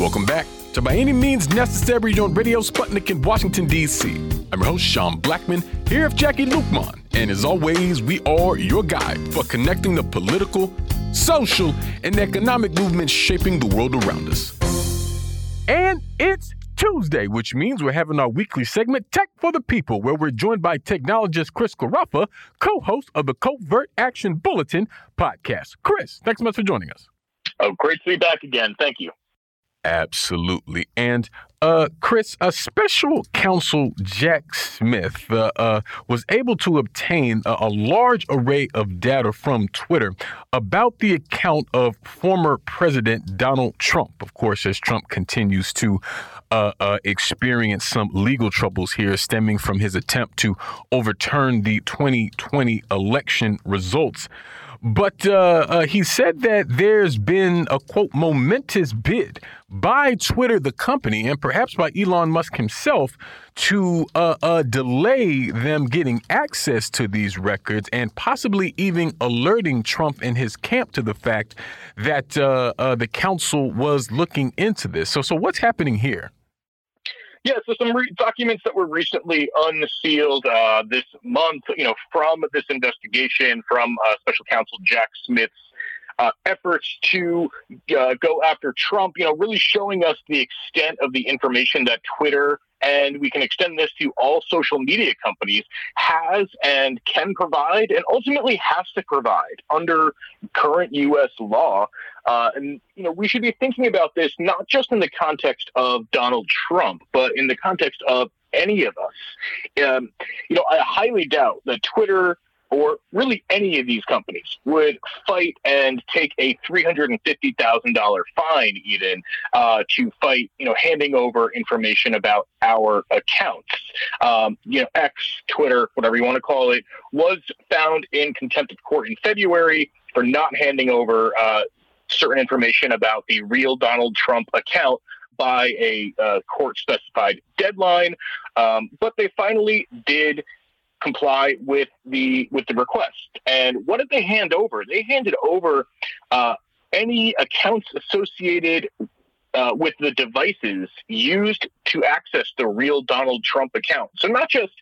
Welcome back to By Any Means Necessary on Radio Sputnik in Washington, D.C. I'm your host, Sean Blackmon, here with Jacquie Luqman. And as always, we are your guide for connecting the political, social, and economic movements shaping the world around us. And it's Tuesday, which means we're having our weekly segment, Tech for the People, where we're joined by technologist Chris Garaffa, co host of the Covert Action Bulletin podcast. Chris, thanks so much for joining us. Oh, great to be back again. Thank you. Absolutely. And uh, Chris, a special counsel Jack Smith uh, uh, was able to obtain a, a, large array of data from Twitter about the account of former President Donald Trump. Of course, as Trump continues to uh, uh, experience some legal troubles here stemming from his attempt to overturn the 2020 election results. But uh, uh, he said that there's been a quote momentous bid by Twitter, the company, and perhaps by Elon Musk himself to uh, uh delay them getting access to these records and possibly even alerting Trump and his camp to the fact that uh, uh, the counsel was looking into this. So, so what's happening here? Yeah, so some re- documents that were recently unsealed uh, this month, you know, from this investigation from uh, Special Counsel Jack Smith's uh, efforts to uh, go after Trump, you know, really showing us the extent of the information that Twitter and we can extend this to all social media companies, has and can provide, and ultimately has to provide under current U.S. law. Uh, and you know, we should be thinking about this not just in the context of Donald Trump, but in the context of any of us. Um, you know, I highly doubt that Twitter or really any of these companies would fight and take a $350,000 fine even uh, to fight, you know, handing over information about our accounts. Um, you know, X, Twitter, whatever you want to call it, was found in contempt of court in February for not handing over uh, certain information about the real Donald Trump account by a uh, court specified deadline. Um, but they finally did comply with the with the request. And what did they hand over? They handed over uh, any accounts associated uh, with the devices used to access the real Donald Trump account. So not just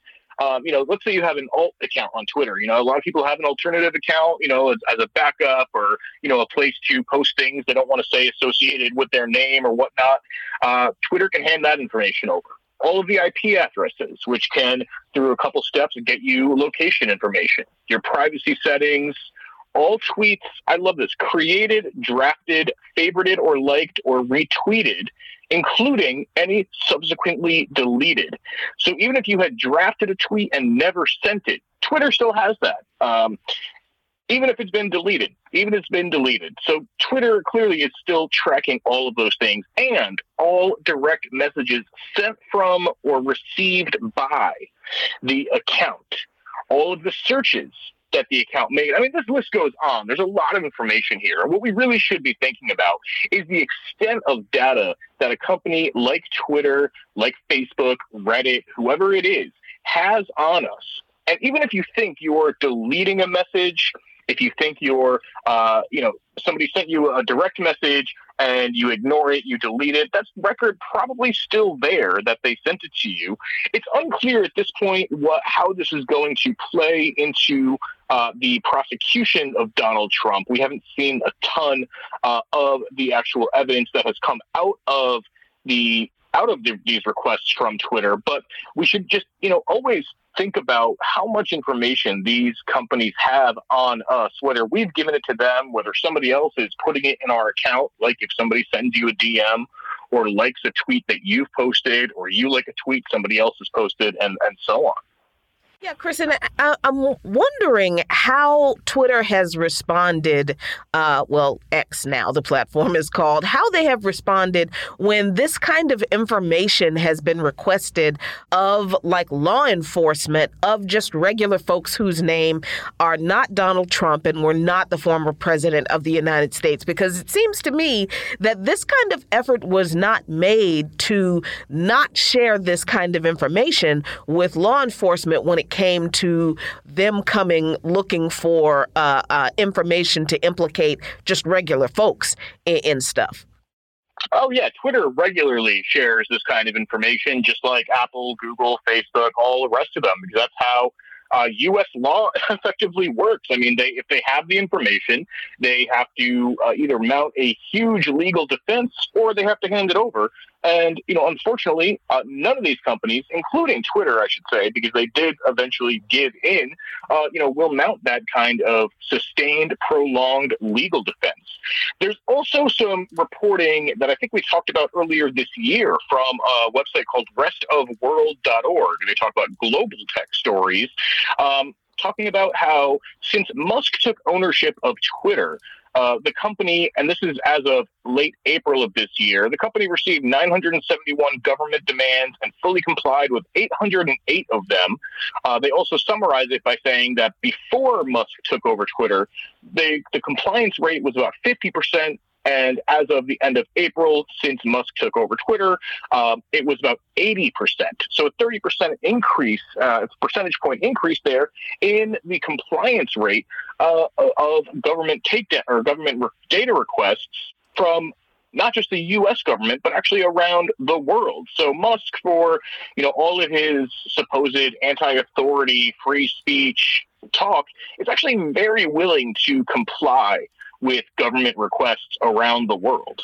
um, you know, let's say you have an alt account on Twitter. You know, a lot of people have an alternative account, you know, as, as a backup or, you know, a place to post things they don't want to say associated with their name or whatnot. Uh, Twitter can hand that information over all of the IP addresses, which can, through a couple steps, get you location information, your privacy settings, all tweets, I love this, created, drafted, favorited, or liked, or retweeted, including any subsequently deleted. So even if you had drafted a tweet and never sent it, Twitter still has that. Um, even if it's been deleted, even if it's been deleted. So Twitter clearly is still tracking all of those things and all direct messages sent from or received by the account. All of the searches that the account made. I mean, this list goes on. There's a lot of information here. And what we really should be thinking about is the extent of data that a company like Twitter, like Facebook, Reddit, whoever it is, has on us. And even if you think you're deleting a message, if you think you're, uh, you know, somebody sent you a direct message and you ignore it, you delete it, that's record probably still there that they sent it to you. It's unclear at this point what how this is going to play into uh, the prosecution of Donald Trump. We haven't seen a ton uh, of the actual evidence that has come out of the out of the, these requests from Twitter, but we should just, you know, always think about how much information these companies have on us, whether we've given it to them, whether somebody else is putting it in our account, like if somebody sends you a DM or likes a tweet that you've posted, or you like a tweet somebody else has posted, and, and so on. Yeah, Chris, and I, am wondering how Twitter has responded. Uh, well, X now, the platform is called. How they have responded when this kind of information has been requested of like law enforcement, of just regular folks whose name are not Donald Trump and were not the former president of the United States. Because it seems to me that this kind of effort was not made to not share this kind of information with law enforcement when it came to them coming looking for uh, uh, information to implicate just regular folks in, in stuff. Oh yeah, Twitter regularly shares this kind of information, just like Apple, Google, Facebook, all the rest of them, because that's how uh, U.S. law [laughs] effectively works. I mean, they if they have the information, they have to uh, either mount a huge legal defense or they have to hand it over. And, you know, unfortunately, uh, none of these companies, including Twitter, I should say, because they did eventually give in, uh, you know, will mount that kind of sustained, prolonged legal defense. There's also some reporting that I think we talked about earlier this year from a website called restofworld.org. They talk about global tech stories. Um, talking about how since Musk took ownership of Twitter, uh, the company, and this is as of late April of this year, the company received 971 government demands and fully complied with 808 of them. Uh, they also summarize it by saying that before Musk took over Twitter, they, the compliance rate was about 50%, and as of the end of April, since Musk took over Twitter, um, it was about 80%. So a 30% increase, uh, percentage point increase there in the compliance rate uh, of government takedown or government data requests from not just the U.S. government, but actually around the world. So Musk, for you know all of his supposed anti-authority, free speech talk, is actually very willing to comply with government requests around the world.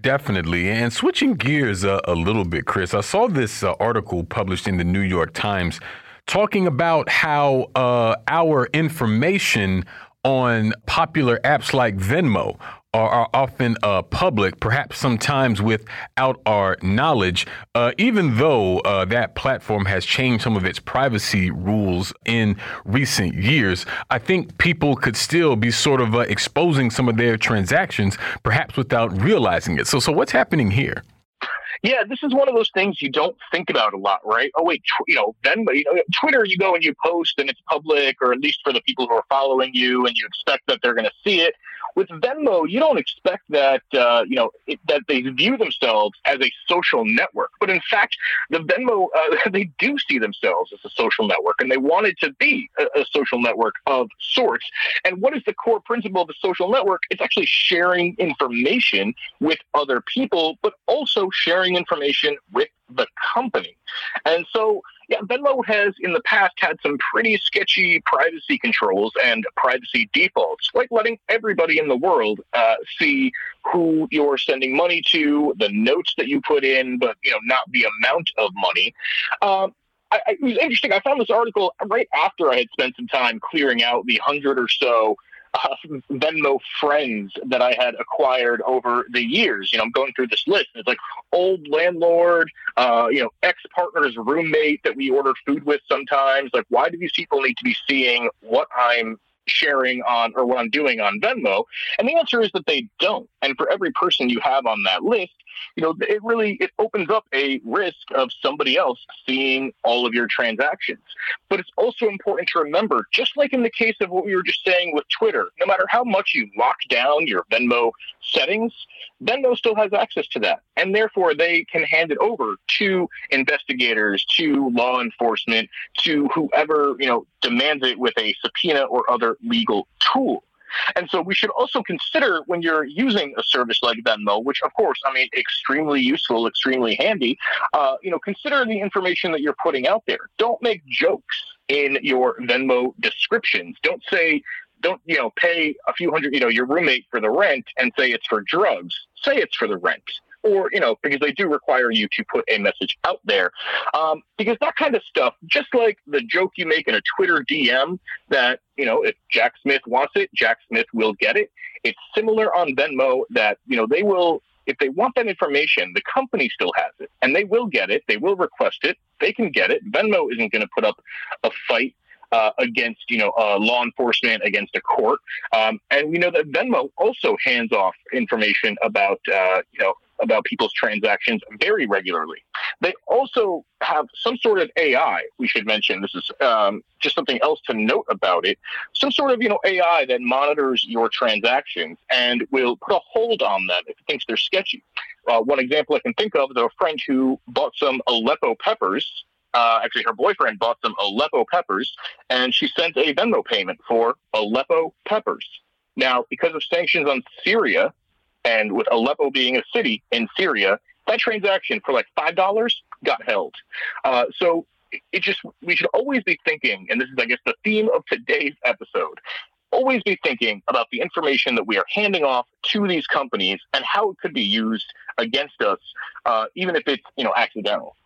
Definitely. And switching gears a, a little bit, Chris, I saw this uh, article published in the New York Times talking about how uh, our information on popular apps like Venmo are, are often uh, public, perhaps sometimes without our knowledge, uh, even though uh, that platform has changed some of its privacy rules in recent years. I think people could still be sort of uh, exposing some of their transactions, perhaps without realizing it. So, so what's happening here? Yeah, this is one of those things you don't think about a lot, right? Oh wait, tw- you know, then you know, Twitter, you go and you post, and it's public, or at least for the people who are following you, and you expect that they're going to see it. With Venmo, you don't expect that uh, you know it, that they view themselves as a social network, but in fact, the Venmo uh, [laughs] they do see themselves as a social network, and they want it to be a, a social network of sorts. And what is the core principle of a social network? It's actually sharing information with other people, but also sharing information with the company. And so yeah, Venmo has in the past had some pretty sketchy privacy controls and privacy defaults, like letting everybody in the world uh, see who you're sending money to, the notes that you put in, but you know not the amount of money. Um, I, it was interesting. I found this article right after I had spent some time clearing out the hundred or so uh, Venmo friends that I had acquired over the years. You know, I'm going through this list. It's like old landlord, uh, you know, ex partner's roommate that we ordered food with sometimes. Like, why do these people need to be seeing what I'm sharing on or what I'm doing on Venmo? And the answer is that they don't. And for every person you have on that list, you know, it really it opens up a risk of somebody else seeing all of your transactions. But it's also important to remember, just like in the case of what we were just saying with Twitter, no matter how much you lock down your Venmo settings, Venmo still has access to that. And therefore they can hand it over to investigators, to law enforcement, to whoever, you know, demands it with a subpoena or other legal tool. And so we should also consider when you're using a service like Venmo, which of course, I mean, extremely useful, extremely handy, uh, you know, consider the information that you're putting out there. Don't make jokes in your Venmo descriptions. Don't say, don't, you know, pay a few hundred, you know, your roommate for the rent and say it's for drugs. Say it's for the rent. Or you know because they do require you to put a message out there. Um, because that kind of stuff just like the joke you make in a twitter dm that you know if jack smith wants it jack smith will get it. It's similar on venmo that you know they will if they want that information the company still has it. And they will get it. They will request it. They can get it. Venmo isn't going to put up a fight uh, against you know uh, law enforcement, against a court, um, and we know that Venmo also hands off information about uh, you know about people's transactions very regularly. They also have some sort of AI. We should mention this is um, just something else to note about it. Some sort of you know AI that monitors your transactions and will put a hold on them if it thinks they're sketchy. Uh, one example I can think of is a friend who bought some Aleppo peppers. Uh, actually, her boyfriend bought some Aleppo peppers, and she sent a Venmo payment for Aleppo peppers. Now, because of sanctions on Syria, and with Aleppo being a city in Syria, that transaction for like five dollars got held. Uh, so it just we should always be thinking, and this is I guess the theme of today's episode. Always be thinking about the information that we are handing off to these companies and how it could be used against us, uh, even if it's you know accidental.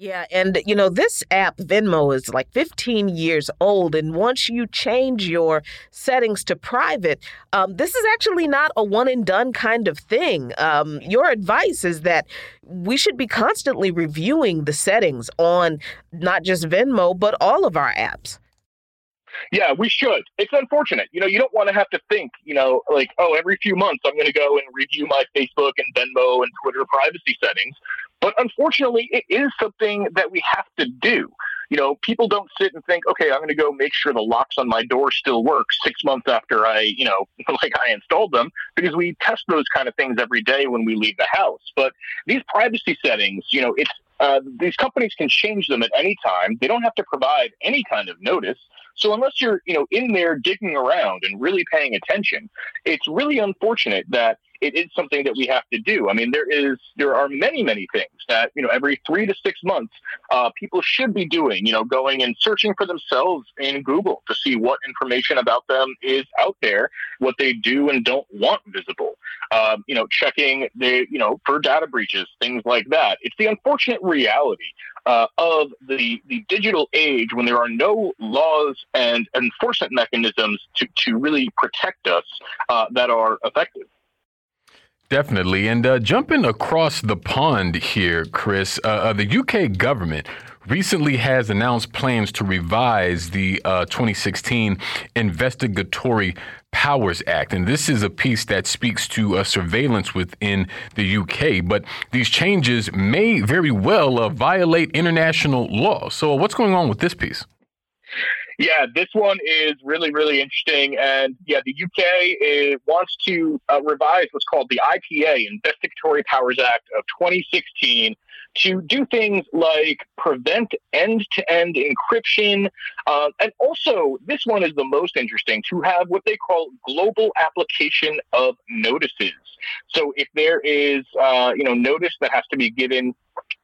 Yeah, and you know, this app, Venmo, is like 15 years old. And once you change your settings to private, um, this is actually not a one and done kind of thing. Um, your advice is that we should be constantly reviewing the settings on not just Venmo, but all of our apps. Yeah, we should. It's unfortunate. You know, you don't want to have to think, you know, like, oh, every few months I'm going to go and review my Facebook and Venmo and Twitter privacy settings. But unfortunately, it is something that we have to do. You know, people don't sit and think, okay, I'm going to go make sure the locks on my door still work six months after I, you know, [laughs] like I installed them, because we test those kind of things every day when we leave the house. But these privacy settings, you know, it's uh, these companies can change them at any time. They don't have to provide any kind of notice. So unless you're, you know, in there digging around and really paying attention, it's really unfortunate that it is something that we have to do. I mean, there is there are many many things that you know every three to six months uh, people should be doing. You know, going and searching for themselves in Google to see what information about them is out there, what they do and don't want visible. Um, you know, checking the you know for data breaches, things like that. It's the unfortunate reality uh, of the the digital age when there are no laws and enforcement mechanisms to to really protect us uh, that are effective. Definitely. And uh, jumping across the pond here, Chris, uh, uh, the UK government recently has announced plans to revise the uh, 2016 Investigatory Powers Act. And this is a piece that speaks to uh, surveillance within the UK. But these changes may very well uh, violate international law. So, what's going on with this piece? Yeah, this one is really, really interesting. And yeah, the UK wants to uh, revise what's called the IPA, Investigatory Powers Act of 2016, to do things like prevent end to end encryption. Uh, and also, this one is the most interesting to have what they call global application of notices. So if there is, uh, you know, notice that has to be given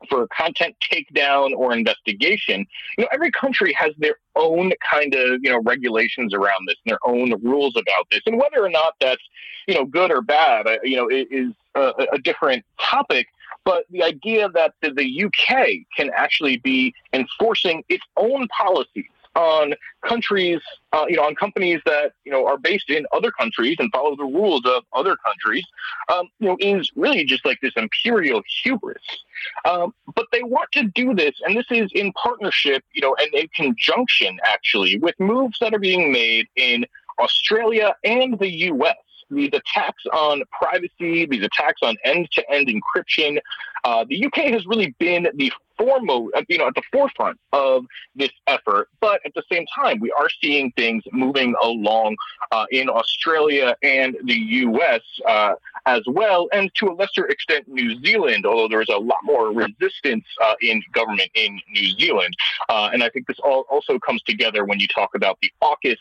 for content takedown or investigation, you know, every country has their own kind of, you know, regulations around this and their own rules about this. And whether or not that's, you know, good or bad, uh, you know, is a, a different topic. But the idea that the, the UK can actually be enforcing its own policies on countries, uh, you know, on companies that you know are based in other countries and follow the rules of other countries, um, you know, is really just like this imperial hubris. Um, but they want to do this, and this is in partnership, you know, and in conjunction actually with moves that are being made in Australia and the U.S these attacks on privacy, these attacks on end-to-end encryption. Uh, the UK has really been the foremost, uh, you know, at the forefront of this effort. But at the same time, we are seeing things moving along uh, in Australia and the U.S. Uh, as well, and to a lesser extent, New Zealand. Although there is a lot more resistance uh, in government in New Zealand, uh, and I think this all also comes together when you talk about the AUKUS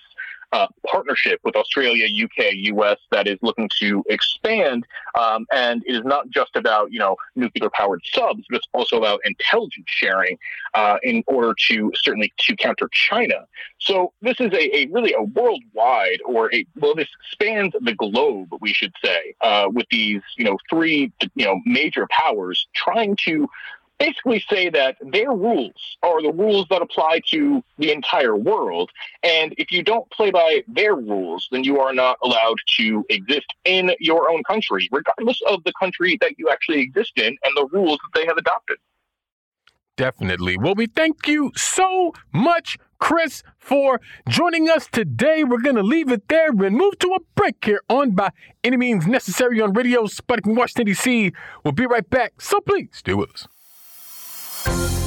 uh, partnership with Australia, UK, US that is looking to expand. Um, and it is not just about you know nuclear powered subs, but it's also about intelligence sharing uh, in order to certainly to counter China. So this is a, a really a worldwide or a well this spans the globe we should say uh, with these you know three you know major powers trying to basically say that their rules are the rules that apply to the entire world. And if you don't play by their rules, then you are not allowed to exist in your own country, regardless of the country that you actually exist in and the rules that they have adopted. Definitely. Well, we thank you so much, Chris, for joining us today. We're going to leave it there and move to a break here on By Any Means Necessary on Radio Sputnik in Washington, D.C. We'll be right back, so please stay with us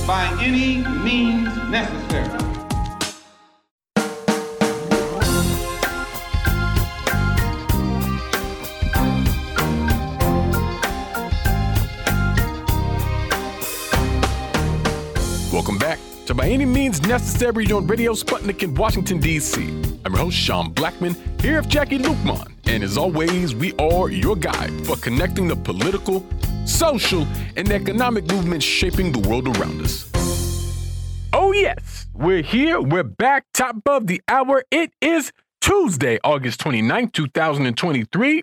by any means necessary. Welcome back to By Any Means Necessary on Radio Sputnik in Washington, D.C. I'm your host, Sean Blackmon, here with Jacquie Luqman. And as always, we are your guide for connecting the political, social, and economic movements shaping the world around us. Oh, yes, we're here. We're back, top of the hour. It is Tuesday, August 29th, 2023.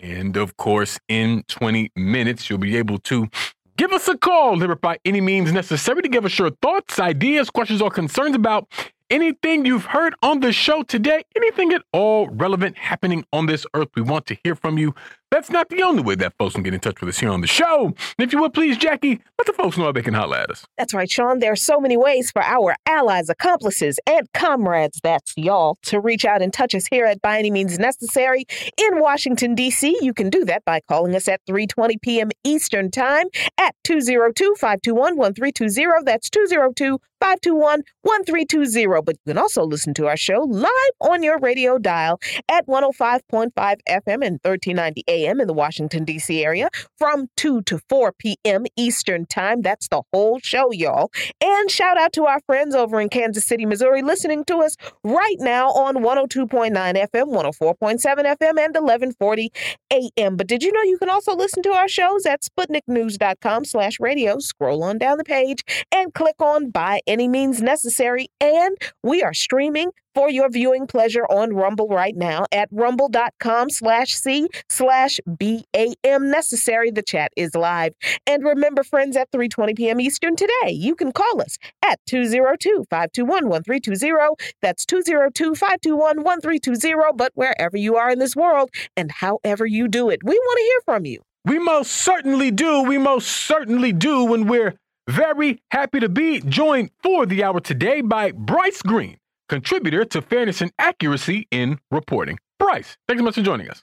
And of course, in 20 minutes, you'll be able to give us a call here by any means necessary to give us your thoughts, ideas, questions, or concerns about anything you've heard on the show today, anything at all relevant happening on this earth. We want to hear from you. That's not the only way that folks can get in touch with us here on the show. And if you would please, Jacquie, let the folks know how they can holler at us. That's right, Sean. There are so many ways for our allies, accomplices, and comrades, that's y'all, to reach out and touch us here at By Any Means Necessary in Washington, D.C. You can do that by calling us at 3.20 p.m. Eastern Time at 202-521-1320. That's 202 521 1320. But you can also listen to our show live on your radio dial at 105.5 FM and 1390 AM in the Washington, D.C. area from 2 to 4 p.m. Eastern Time. That's the whole show, y'all. And shout out to our friends over in Kansas City, Missouri, listening to us right now on 102.9 FM, 104.7 FM, and 1140 a.m. But did you know you can also listen to our shows at SputnikNews.com slash radio? Scroll on down the page and click on By Any Means Necessary. And we are streaming for your viewing pleasure on Rumble right now at rumble.com slash C slash BAM necessary. The chat is live. And remember, friends, at 3.20 p.m. Eastern today, you can call us at 202-521-1320. That's 202-521-1320. But wherever you are in this world and however you do it, we want to hear from you. We most certainly do. We most certainly do. And we're very happy to be joined for the hour today by Bryce Green contributor to fairness and accuracy in reporting. Bryce, thanks so much for joining us.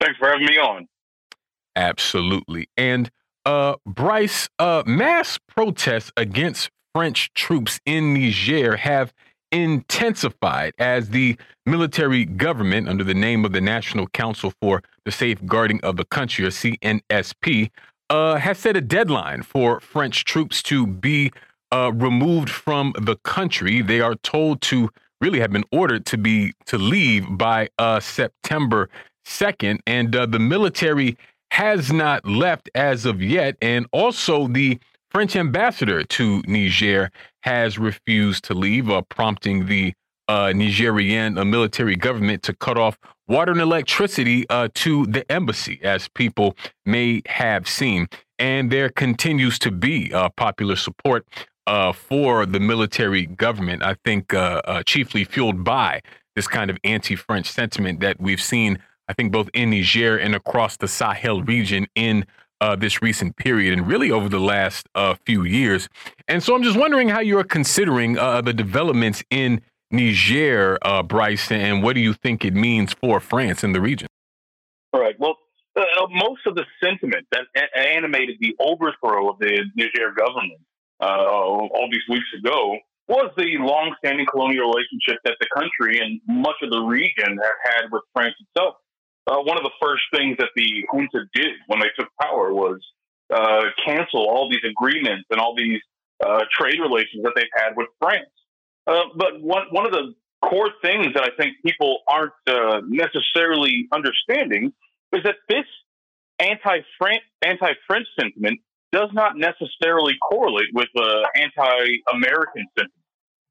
Thanks for having me on. Absolutely. And uh, Bryce, uh, mass protests against French troops in Niger have intensified as the military government, under the name of the National Council for the Safeguarding of the Country, or CNSP, uh, has set a deadline for French troops to be uh, removed from the country. They are told to really have been ordered to be to leave by uh, September 2nd, and uh, the military has not left as of yet. And also, the French ambassador to Niger has refused to leave, uh, prompting the uh, Nigerian uh, military government to cut off water and electricity uh, to the embassy, as people may have seen. And there continues to be popular support uh, for the military government. I think uh, uh, chiefly fueled by this kind of anti-French sentiment that we've seen. I think both in Niger and across the Sahel region in uh, this recent period, and really over the last uh, few years. And so I'm just wondering how you're considering uh, the developments in Niger, Bryce, and what do you think it means for France in the region? All right. Well, uh, most of the sentiment that animated the overthrow of the Niger government uh, all these weeks ago was the long-standing colonial relationship that the country and much of the region have had with France itself. Uh, one of the first things that the junta did when they took power was uh, cancel all these agreements and all these uh, trade relations that they've had with France. Uh, but one one of the core things that I think people aren't necessarily understanding is that this anti-French, anti-French sentiment does not necessarily correlate with uh, anti-American sentiment.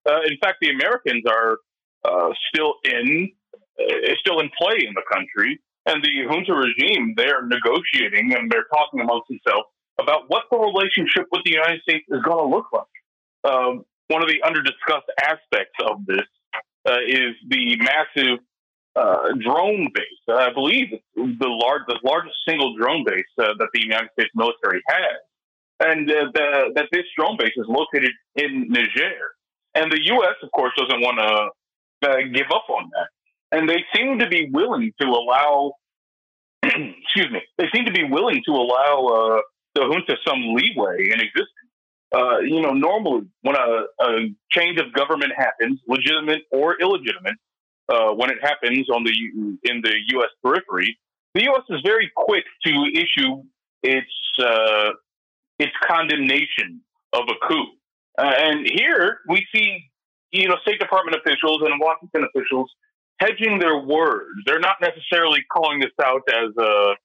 Uh, in fact, the Americans are uh, still in uh, still in play in the country, and the junta regime they're negotiating and they're talking amongst themselves about what the relationship with the United States is going to look like. Um, one of the underdiscussed aspects of this uh, is the massive uh, drone base. I believe the large, the largest single drone base uh, that the United States military has, and uh, the, that this drone base is located in Niger. And the U.S., of course, doesn't want to uh, give up on that, and they seem to be willing to allow. [clears throat] excuse me. They seem to be willing to allow uh, the junta some leeway in existence. you know, normally when a, a change of government happens, legitimate or illegitimate, uh, when it happens on the in the U.S. periphery, the U.S. is very quick to issue its uh, its condemnation of a coup. Uh, and here we see, you know, State Department officials and Washington officials hedging their words. They're not necessarily calling this out as a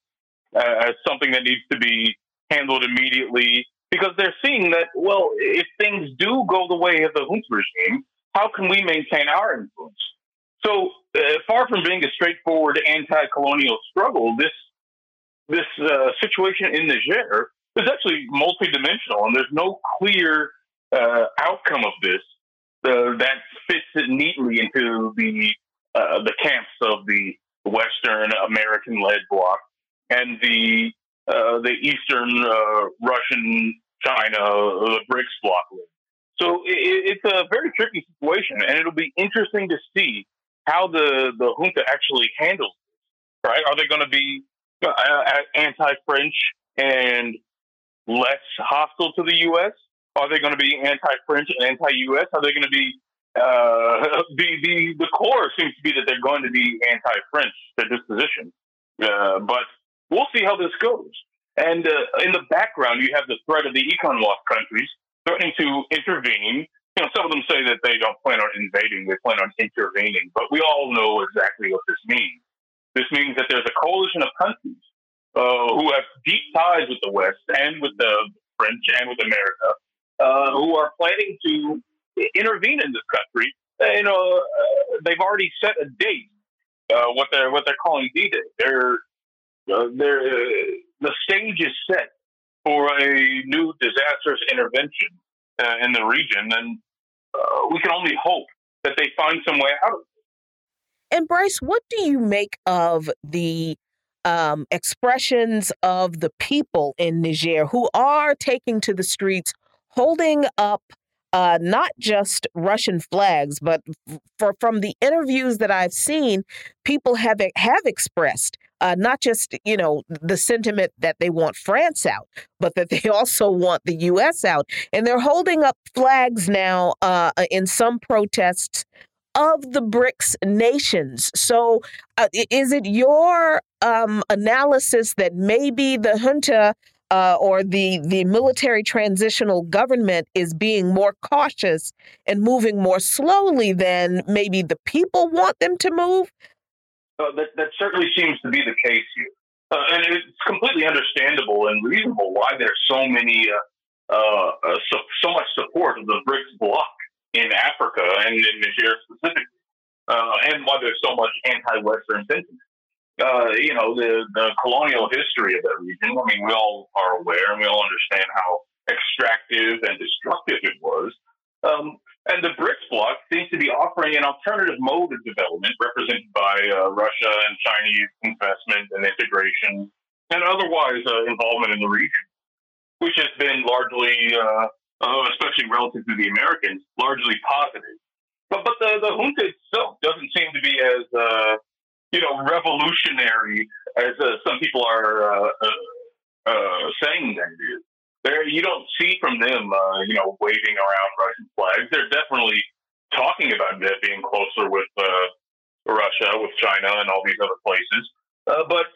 as something that needs to be handled immediately because they're seeing that well, if things do go the way of the junta regime, how can we maintain our influence? So uh, far from being a straightforward anti-colonial struggle, this this uh, situation in Niger is actually multidimensional, and there's no clear uh, outcome of this uh, that fits it neatly into the uh, the camps of the Western American-led bloc and the uh, the Eastern Russian, China, the BRICS bloc. So it, it's a very tricky situation, and it'll be interesting to see how the, the junta actually handles this, right? Are they going to be uh, anti-French and less hostile to the U.S.? Are they going to be anti-French and anti-U.S.? Are they going to be uh, [laughs] the the the core seems to be that they're going to be anti-French, their disposition. Uh, but we'll see how this goes. And uh, in the background, you have the threat of the ECOWAS countries threatening to intervene you know, some of them say that they don't plan on invading, they plan on intervening, but we all know exactly what this means. This means that there's a coalition of countries uh, who have deep ties with the West and with the French and with America, uh, who are planning to intervene in this country. Uh, you know, uh, they've already set a date, what they're what they're calling D-Day. They're they're the stage is set for a new disastrous intervention in the region, and we can only hope that they find some way out of it. And Bryce, what do you make of the um, expressions of the people in Niger who are taking to the streets, holding up uh, not just Russian flags, but for, from the interviews that I've seen, people have have expressed uh, not just you know the sentiment that they want France out, but that [laughs] they also want the U.S. out, and they're holding up flags now uh, in some protests of the BRICS nations. So, uh, is it your um, analysis that maybe the junta uh, or the the military transitional government is being more cautious and moving more slowly than maybe the people want them to move? Uh, that, that certainly seems to be the case here. Uh, and it's completely understandable and reasonable why there's so many, uh, uh, uh, so, so much support of the BRICS bloc in Africa and in Niger specifically, and why there's so much anti-Western sentiment. you know, the, the colonial history of that region. I mean, we all are aware and we all understand how extractive and destructive it was. Um, and the BRICS bloc seems to be offering an alternative mode of development represented by uh, Russia and Chinese investment and integration and otherwise uh, involvement in the region, which has been largely, uh, uh especially relative to the Americans, largely positive. But, but the, the junta itself doesn't seem to be as, uh, you know, revolutionary as uh, some people are saying that it is there you don't see from them, uh, you know, waving around Russian flags. They're definitely talking about being closer with uh, Russia, with China, and all these other places. Uh, but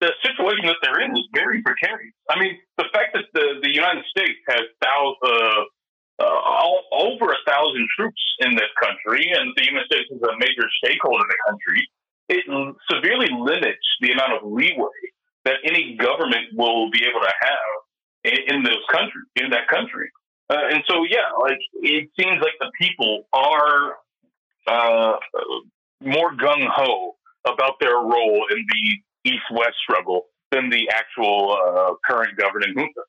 the situation that they're in is very precarious. I mean, the fact that the, the United States has thousands, uh, uh, all, over a thousand troops in this country, and the United States is a major stakeholder in the country, it severely limits the amount of leeway that any government will be able to have in, in country in that country. Uh, and so, yeah, like it seems like the people are uh, more gung ho about their role in the East West struggle than the actual uh, current governing junta.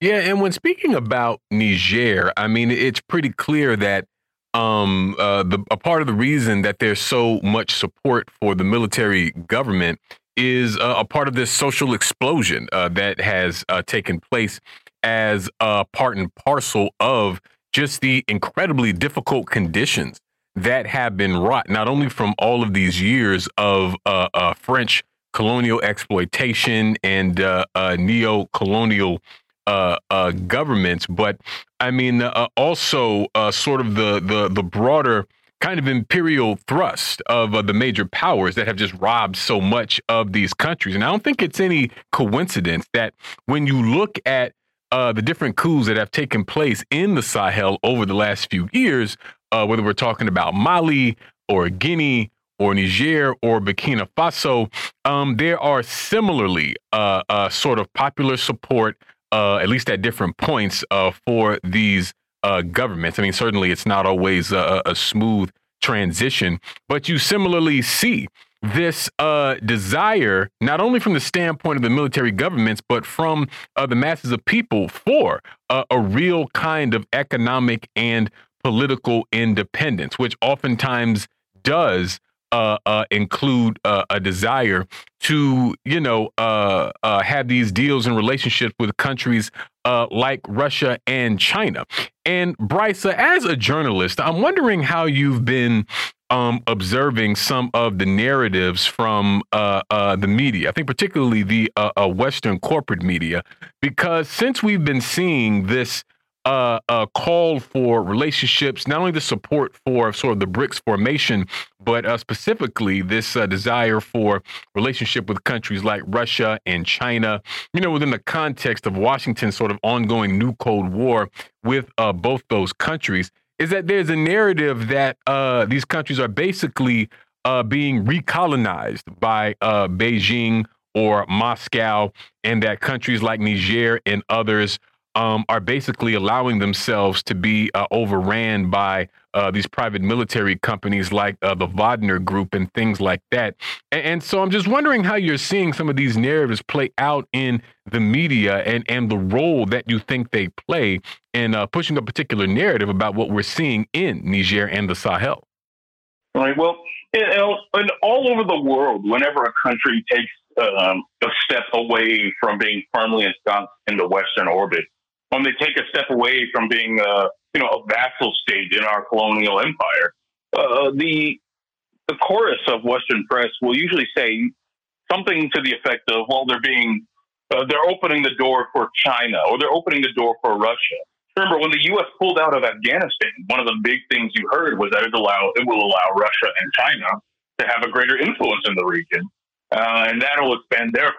Yeah, and when speaking about Niger, I mean, it's pretty clear that um, uh, the a part of the reason that there's so much support for the military government is uh, a part of this social explosion uh, that has uh, taken place as a part and parcel of just the incredibly difficult conditions that have been wrought not only from all of these years of uh, uh, French colonial exploitation and uh, neo-colonial governments, but I mean also sort of the the the broader kind of imperial thrust of uh, the major powers that have just robbed so much of these countries. And I don't think it's any coincidence that when you look at uh, the different coups that have taken place in the Sahel over the last few years, uh, whether we're talking about Mali or Guinea or Niger or Burkina Faso, um, there are similarly uh, uh, sort of popular support, uh, at least at different points, for these uh, governments. I mean, certainly it's not always a, a smooth transition, but you similarly see this uh, desire, not only from the standpoint of the military governments, but from uh, the masses of people for uh, a real kind of economic and political independence, which oftentimes does uh, uh, include uh, a desire to, you know, uh, uh, have these deals and relationships with countries uh, like Russia and China. And Bryce, as a journalist, I'm wondering how you've been um, observing some of the narratives from the media. I think particularly the Western corporate media, because since we've been seeing this uh, a call for relationships, not only the support for sort of the BRICS formation, but uh, specifically this uh, desire for relationship with countries like Russia and China, you know, within the context of Washington's sort of ongoing new Cold War with uh, both those countries, is that there's a narrative that uh, these countries are basically uh, being recolonized by Beijing or Moscow, and that countries like Niger and others um, are basically allowing themselves to be uh, overran by uh, these private military companies like uh, the Wagner Group and things like that. And, and, so I'm just wondering how you're seeing some of these narratives play out in the media and, and the role that you think they play in uh, pushing a particular narrative about what we're seeing in Niger and the Sahel. Right. Well, and all over the world, whenever a country takes um, a step away from being firmly ensconced in the Western orbit, when they take a step away from being, uh, you know, a vassal state in our colonial empire, uh, the the chorus of Western press will usually say something to the effect of, "Well, they're being, uh, they're opening the door for China, or they're opening the door for Russia." Remember, when the U.S. pulled out of Afghanistan, one of the big things you heard was that it allow it will allow Russia and China to have a greater influence in the region, uh, and that will expand their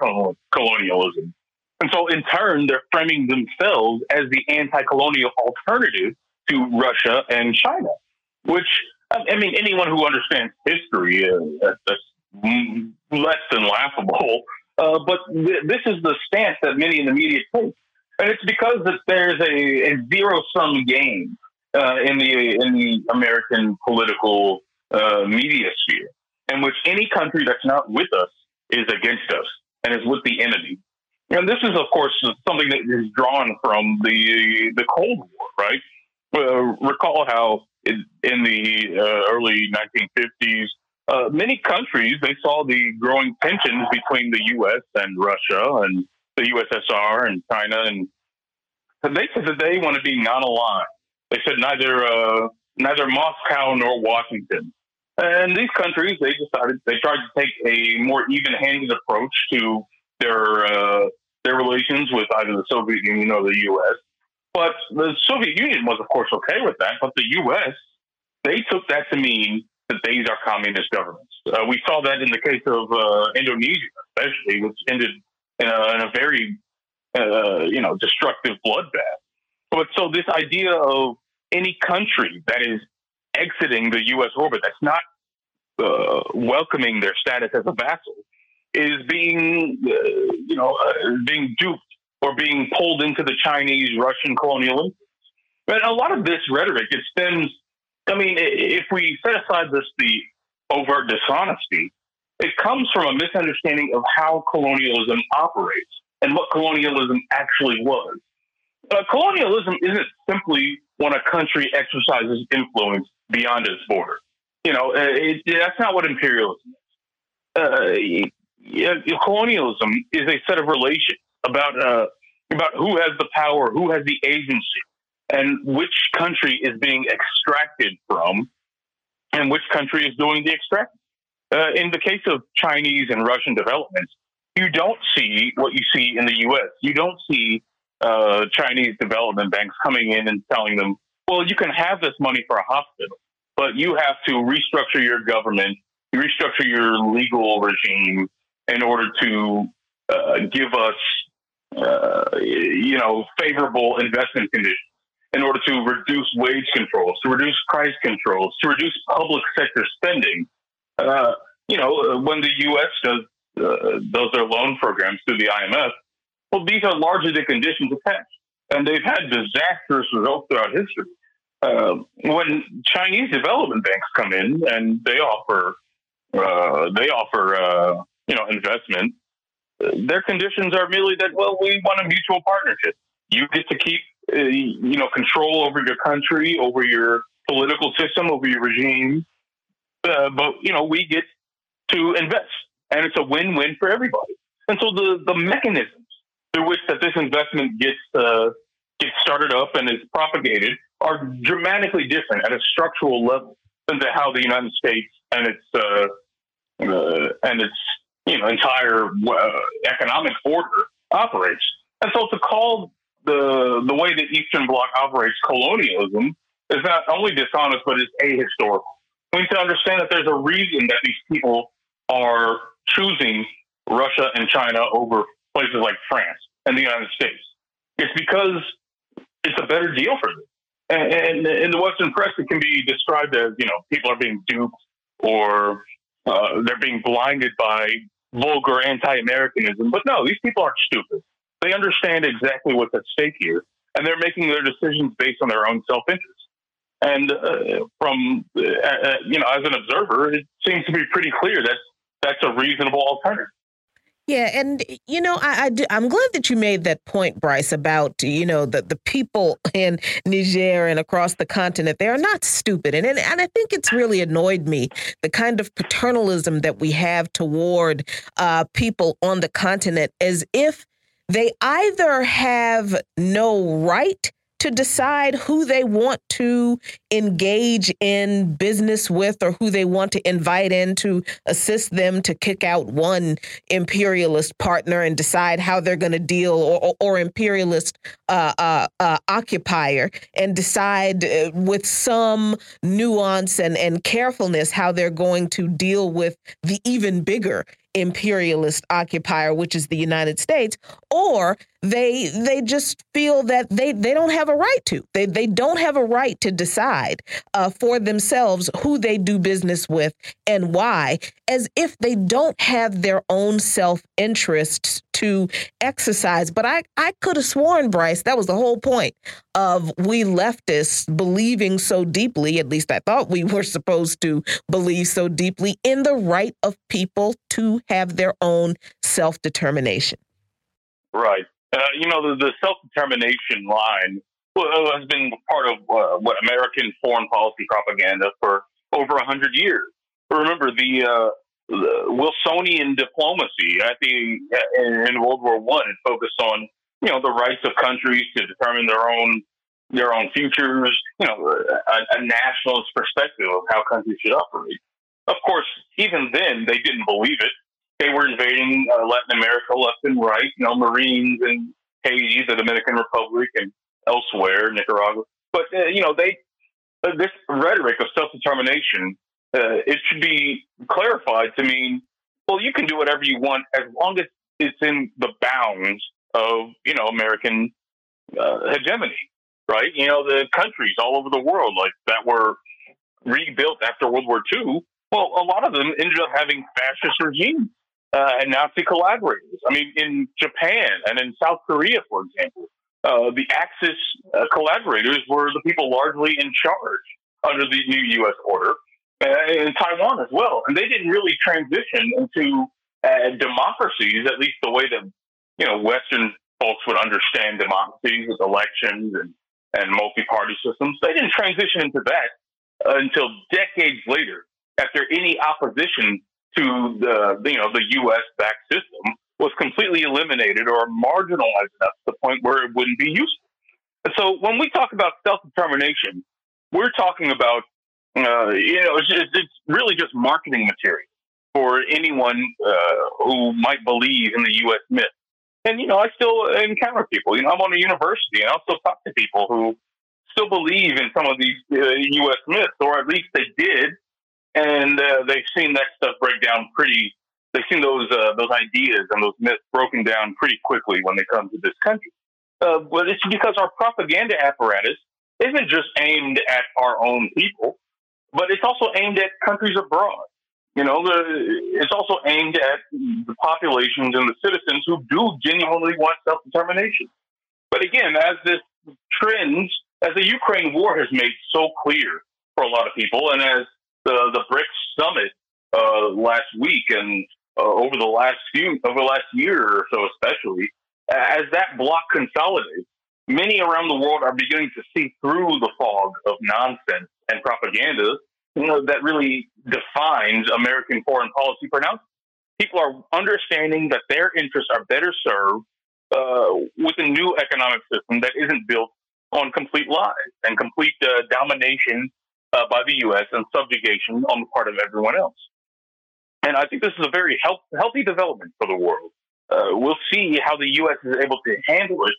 colonialism. And so, in turn, they're framing themselves as the anti colonial alternative to Russia and China, which, I mean, anyone who understands history, uh, that's less than laughable. Uh, but th- this is the stance that many in the media take. And it's because that there's a, a zero sum game uh, in the in the American political uh, media sphere, in which any country that's not with us is against us and is with the enemy. And this is, of course, something that is drawn from the the Cold War, right? Uh, recall how in, in the uh, early 1950s, uh, many countries they saw the growing tensions between the U.S. and Russia and the USSR and China, and they said that they want to be non-aligned. They said neither uh, neither Moscow nor Washington. And these countries, they decided they tried to take a more even-handed approach to their uh, their relations with either the Soviet Union or the U.S. But the Soviet Union was, of course, okay with that. But the U.S. they took that to mean that these are communist governments. Uh, we saw that in the case of uh, Indonesia, especially, which ended in a, very, uh, you know, destructive bloodbath. But so this idea of any country that is exiting the U.S. orbit, that's not uh, welcoming their status as a vassal, is being, uh, you know, uh, being duped or being pulled into the Chinese Russian colonialism. But a lot of this rhetoric, it stems. I mean, if we set aside this the overt dishonesty, it comes from a misunderstanding of how colonialism operates and what colonialism actually was. Uh, colonialism isn't simply when a country exercises influence beyond its border. You know, uh, it, that's not what imperialism is. Uh, colonialism is a set of relations about uh, about who has the power, who has the agency, and which country is being extracted from, and which country is doing the extracting. Uh, in the case of Chinese and Russian developments, you don't see what you see in the U.S. You don't see uh, Chinese development banks coming in and telling them, "Well, you can have this money for a hospital, but you have to restructure your government, restructure your legal regime, in order to uh, give us, uh, you know, favorable investment conditions, in order to reduce wage controls, to reduce price controls, to reduce public sector spending. Uh, you know, when the U.S. does uh, does their loan programs through the IMF, well, these are largely the conditions attached, and they've had disastrous results throughout history. Uh, when Chinese development banks come in and they offer uh, they offer you know, investment, their conditions are merely that, well, we want a mutual partnership. You get to keep, uh, you know, control over your country, over your political system, over your regime. Uh, but, you know, we get to invest and it's a win-win for everybody. And so the, the mechanisms through which that this investment gets, uh, gets started up and is propagated are dramatically different at a structural level than to how the United States and its, uh, uh and its you know entire uh, economic order operates. And so to call the the way the Eastern Bloc operates colonialism is not only dishonest but is ahistorical. We need to understand that there's a reason that these people are choosing Russia and China over places like France and the United States. It's because it's a better deal for them. And, and in the Western press, it can be described as you know people are being duped or uh, they're being blinded by vulgar anti-Americanism. But no, these people aren't stupid. They understand exactly what's at stake here, and they're making their decisions based on their own self-interest. And uh, from uh, uh, you know, as an observer, it seems to be pretty clear that that's a reasonable alternative. Yeah, and you know, I, I do, I'm glad that you made that point, Bryce, about you know the the people [laughs] in Niger and across the continent. They are not stupid, and and, and I think it's really annoyed me the kind of paternalism that we have toward uh, people on the continent, as if they either have no right to decide who they want to engage in business with or who they want to invite in to assist them to kick out one imperialist partner and decide how they're going to deal or, or, or imperialist uh, uh, uh, occupier and decide uh, with some nuance and, and carefulness how they're going to deal with the even bigger imperialist occupier, which is the United States, or they they just feel that they they don't have a right to. They they don't have a right to decide uh, for themselves who they do business with and why, as if they don't have their own self interests to exercise. But I I could have sworn, Bryce, that was the whole point of we leftists believing so deeply. At least I thought we were supposed to believe so deeply in the right of people to have their own self determination. Right. Uh, you know, the, the self determination line has been part of uh, what American foreign policy propaganda for over a hundred years. Remember the, uh, the Wilsonian diplomacy at the in World War One. It focused on you know the rights of countries to determine their own their own futures. You know, a, a nationalist perspective of how countries should operate. Of course, even then they didn't believe it. They were invading uh, Latin America left and right. You know, Marines in Haiti, the Dominican Republic, and elsewhere, Nicaragua. But uh, you know, they uh, this rhetoric of self determination. Uh, it should be clarified to mean, well, you can do whatever you want as long as it's in the bounds of you know American uh, hegemony, right? You know, the countries all over the world like that were rebuilt after World War II. Well, a lot of them ended up having fascist regimes uh, and Nazi collaborators. I mean, in Japan and in South Korea, for example, uh, the Axis uh, collaborators were the people largely in charge under the new U.S. order, uh, in Taiwan as well. And they didn't really transition into uh, democracies, at least the way that you know Western folks would understand democracies with elections and and multi-party systems. They didn't transition into that until decades later, after any opposition to the you know the U.S. backed system was completely eliminated or marginalized enough to the point where it wouldn't be useful. And so when we talk about self determination, we're talking about, uh, you know, it's, it's, really just marketing material for anyone uh, who might believe in the U.S. myth. And, you know, I still encounter people. You know, I'm on a university and I still talk to people who still believe in some of these uh, U.S. myths, or at least they did. And uh, they've seen that stuff break down pretty they've seen those uh, those ideas and those myths broken down pretty quickly when they come to this country. Uh, but it's because our propaganda apparatus isn't just aimed at our own people, but it's also aimed at countries abroad. You know, the, it's also aimed at the populations and the citizens who do genuinely want self determination. But again, as this trends, as the Ukraine war has made so clear for a lot of people, and as the the BRICS summit uh, last week and uh, over the last few, over the last year or so, especially as that block consolidates, many around the world are beginning to see through the fog of nonsense and propaganda you know, that really defines American foreign policy pronouncements. People are understanding that their interests are better served uh, with a new economic system that isn't built on complete lies and complete uh, domination uh, by the U.S. and subjugation on the part of everyone else. And I think this is a very health, healthy development for the world. Uh, we'll see how the U.S. is able to handle it.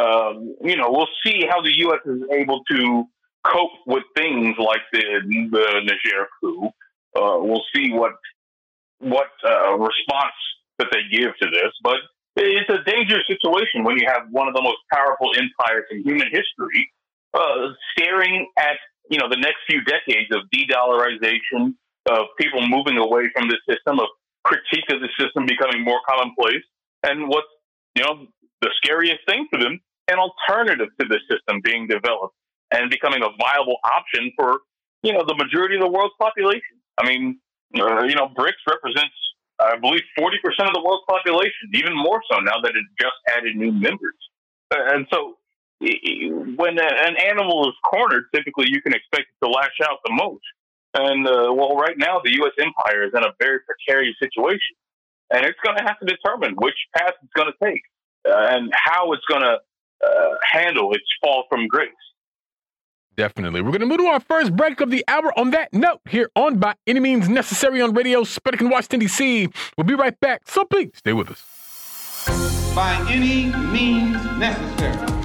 Um, you know, we'll see how the U.S. is able to cope with things like the, the Niger coup. Uh, we'll see what what uh, response that they give to this. But it's a dangerous situation when you have one of the most powerful empires in human history uh, staring at you know the next few decades of de-dollarization, of people moving away from the system, of critique of the system becoming more commonplace, and what's you know the scariest thing for them, an alternative to the system being developed and becoming a viable option for you know the majority of the world's population. I mean, uh, you know, BRICS represents, I believe, forty percent of the world's population, even more so now that it just added new members. Uh, and so, when an animal is cornered, typically you can expect it to lash out the most. And uh, well, right now the U.S. empire is in a very precarious situation, and it's going to have to determine which path it's going to take uh, and how it's going to uh, handle its fall from grace. Definitely. We're going to move to our first break of the hour on that note here on By Any Means Necessary on Radio Sputnik in Washington, D.C. We'll be right back, so please stay with us. By any means necessary.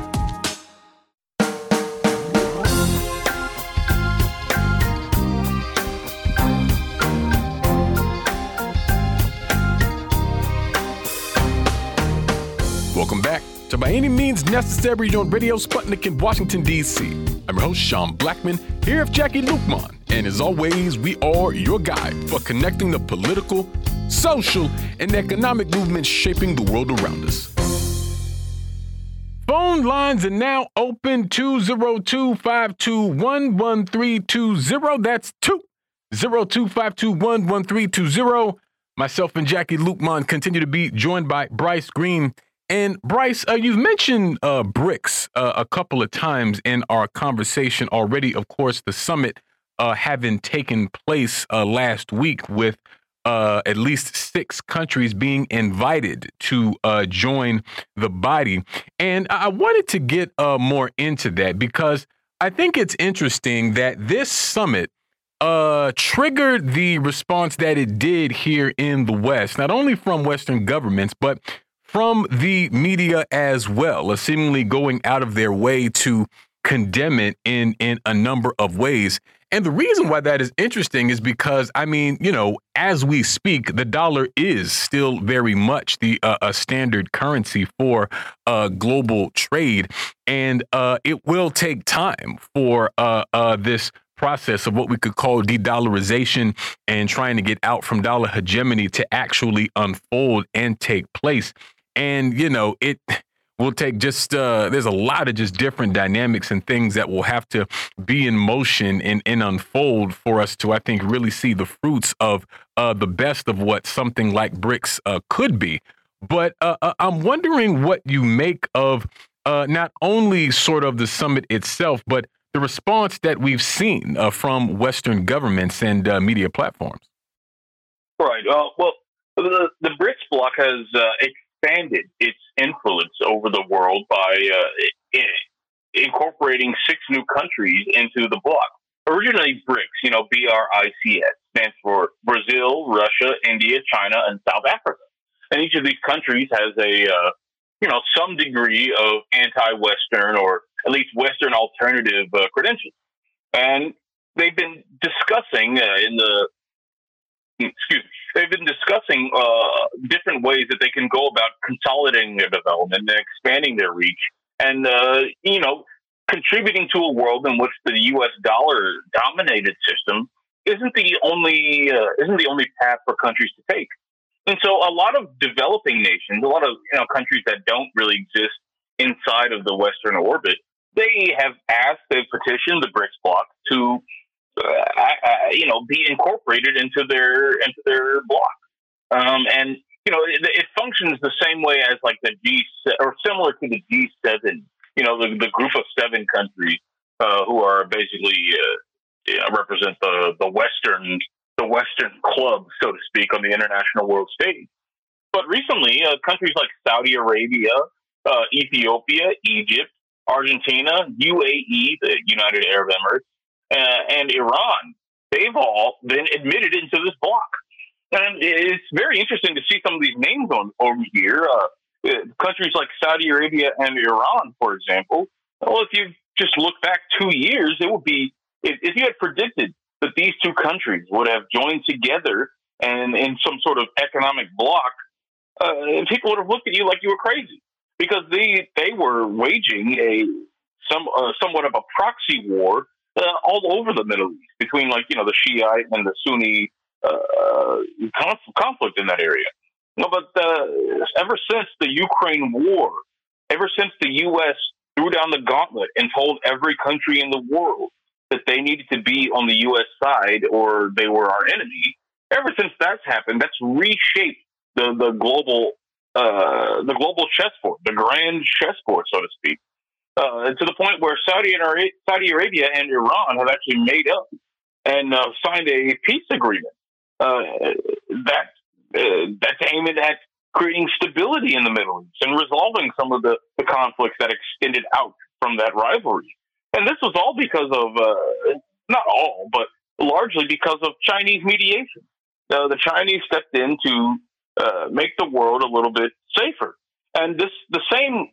To By Any Means Necessary on Radio Sputnik in Washington, D.C. I'm your host, Sean Blackmon, here with Jacquie Luqman. And as always, we are your guide for connecting the political, social, and economic movements shaping the world around us. Phone lines are now open 202 521 1320. That's 202 521 1320. Myself and Jacquie Luqman continue to be joined by Bryce Green And Bryce, uh, you've mentioned uh, BRICS uh, a couple of times in our conversation already. Of course, the summit uh, having taken place uh, last week with uh, at least six countries being invited to join the body. And I wanted to get more into that because I think it's interesting that this summit uh, triggered the response that it did here in the West, not only from Western governments, but from the media as well, seemingly going out of their way to condemn it in in a number of ways. And the reason why that is interesting is because, I mean, you know, as we speak, the dollar is still very much the uh, a standard currency for uh, global trade, and uh, it will take time for uh, uh, this process of what we could call de-dollarization and trying to get out from dollar hegemony to actually unfold and take place and you know it will take just uh, there's a lot of just different dynamics and things that will have to be in motion and, and unfold for us to i think really see the fruits of uh, the best of what something like BRICS uh, could be. But uh, uh, i'm wondering what you make of uh, not only sort of the summit itself but the response that we've seen from western governments and media platforms. Right. Well the, the BRICS bloc has expanded its influence over the world by uh, incorporating six new countries into the bloc. Originally, BRICS, you know, B R I C S, stands for Brazil, Russia, India, China, and South Africa. And each of these countries has a, uh, you know, some degree of anti-Western or at least Western alternative uh, credentials. And they've been discussing uh, in the excuse me, they've been discussing uh, different ways that they can go about consolidating their development and expanding their reach, and uh, you know, contributing to a world in which the U.S. dollar dominated system isn't the only uh, isn't the only path for countries to take. And so, a lot of developing nations, a lot of you know countries that don't really exist inside of the Western orbit, they have asked, they've petitioned the BRICS bloc to uh, you know, be incorporated into their into their bloc. Um, and you know, it, it, functions the same way as like the G or similar to the G seven. You know, the, the group of seven countries uh, who are basically uh, you know, represent the the Western the Western club, so to speak, on the international world stage. But recently, uh, countries like Saudi Arabia, uh, Ethiopia, Egypt, Argentina, UAE, the United Arab Emirates, and Iran, they've all been admitted into this bloc. And it's very interesting to see some of these names on over here. Uh, uh, countries like Saudi Arabia and Iran, for example. Well, if you just look back two years, it would be if, if you had predicted that these two countries would have joined together and in some sort of economic bloc, uh, people would have looked at you like you were crazy because they they were waging a some uh, somewhat of a proxy war uh, all over the Middle East between like you know the Shiite and the Sunni uh, conf- conflict in that area. No, but uh, ever since the Ukraine war, ever since the U.S. threw down the gauntlet and told every country in the world that they needed to be on the U.S. side or they were our enemy, ever since that's happened, that's reshaped the the global uh, the global chessboard, the grand chessboard, so to speak uh, to the point where Saudi and Saudi Arabia and Iran have actually made up and uh, signed a peace agreement uh, that uh, that's aimed at creating stability in the Middle East and resolving some of the, the conflicts that extended out from that rivalry. And this was all because of uh, not all, but largely because of Chinese mediation. Uh, the Chinese stepped in to make the world a little bit safer. And this the same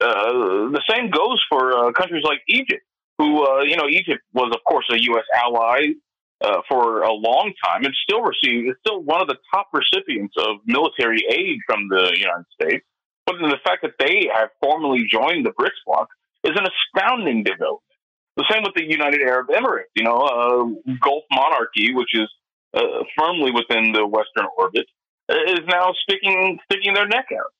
uh, the same goes for uh, countries like Egypt, who, uh, you know, Egypt was, of course, a U.S. ally uh, for a long time and still receives, it's still one of the top recipients of military aid from the United States. But the fact that they have formally joined the BRICS bloc is an astounding development. The same with the United Arab Emirates, you know, uh, Gulf monarchy, which is firmly within the Western orbit, is now sticking sticking their neck out.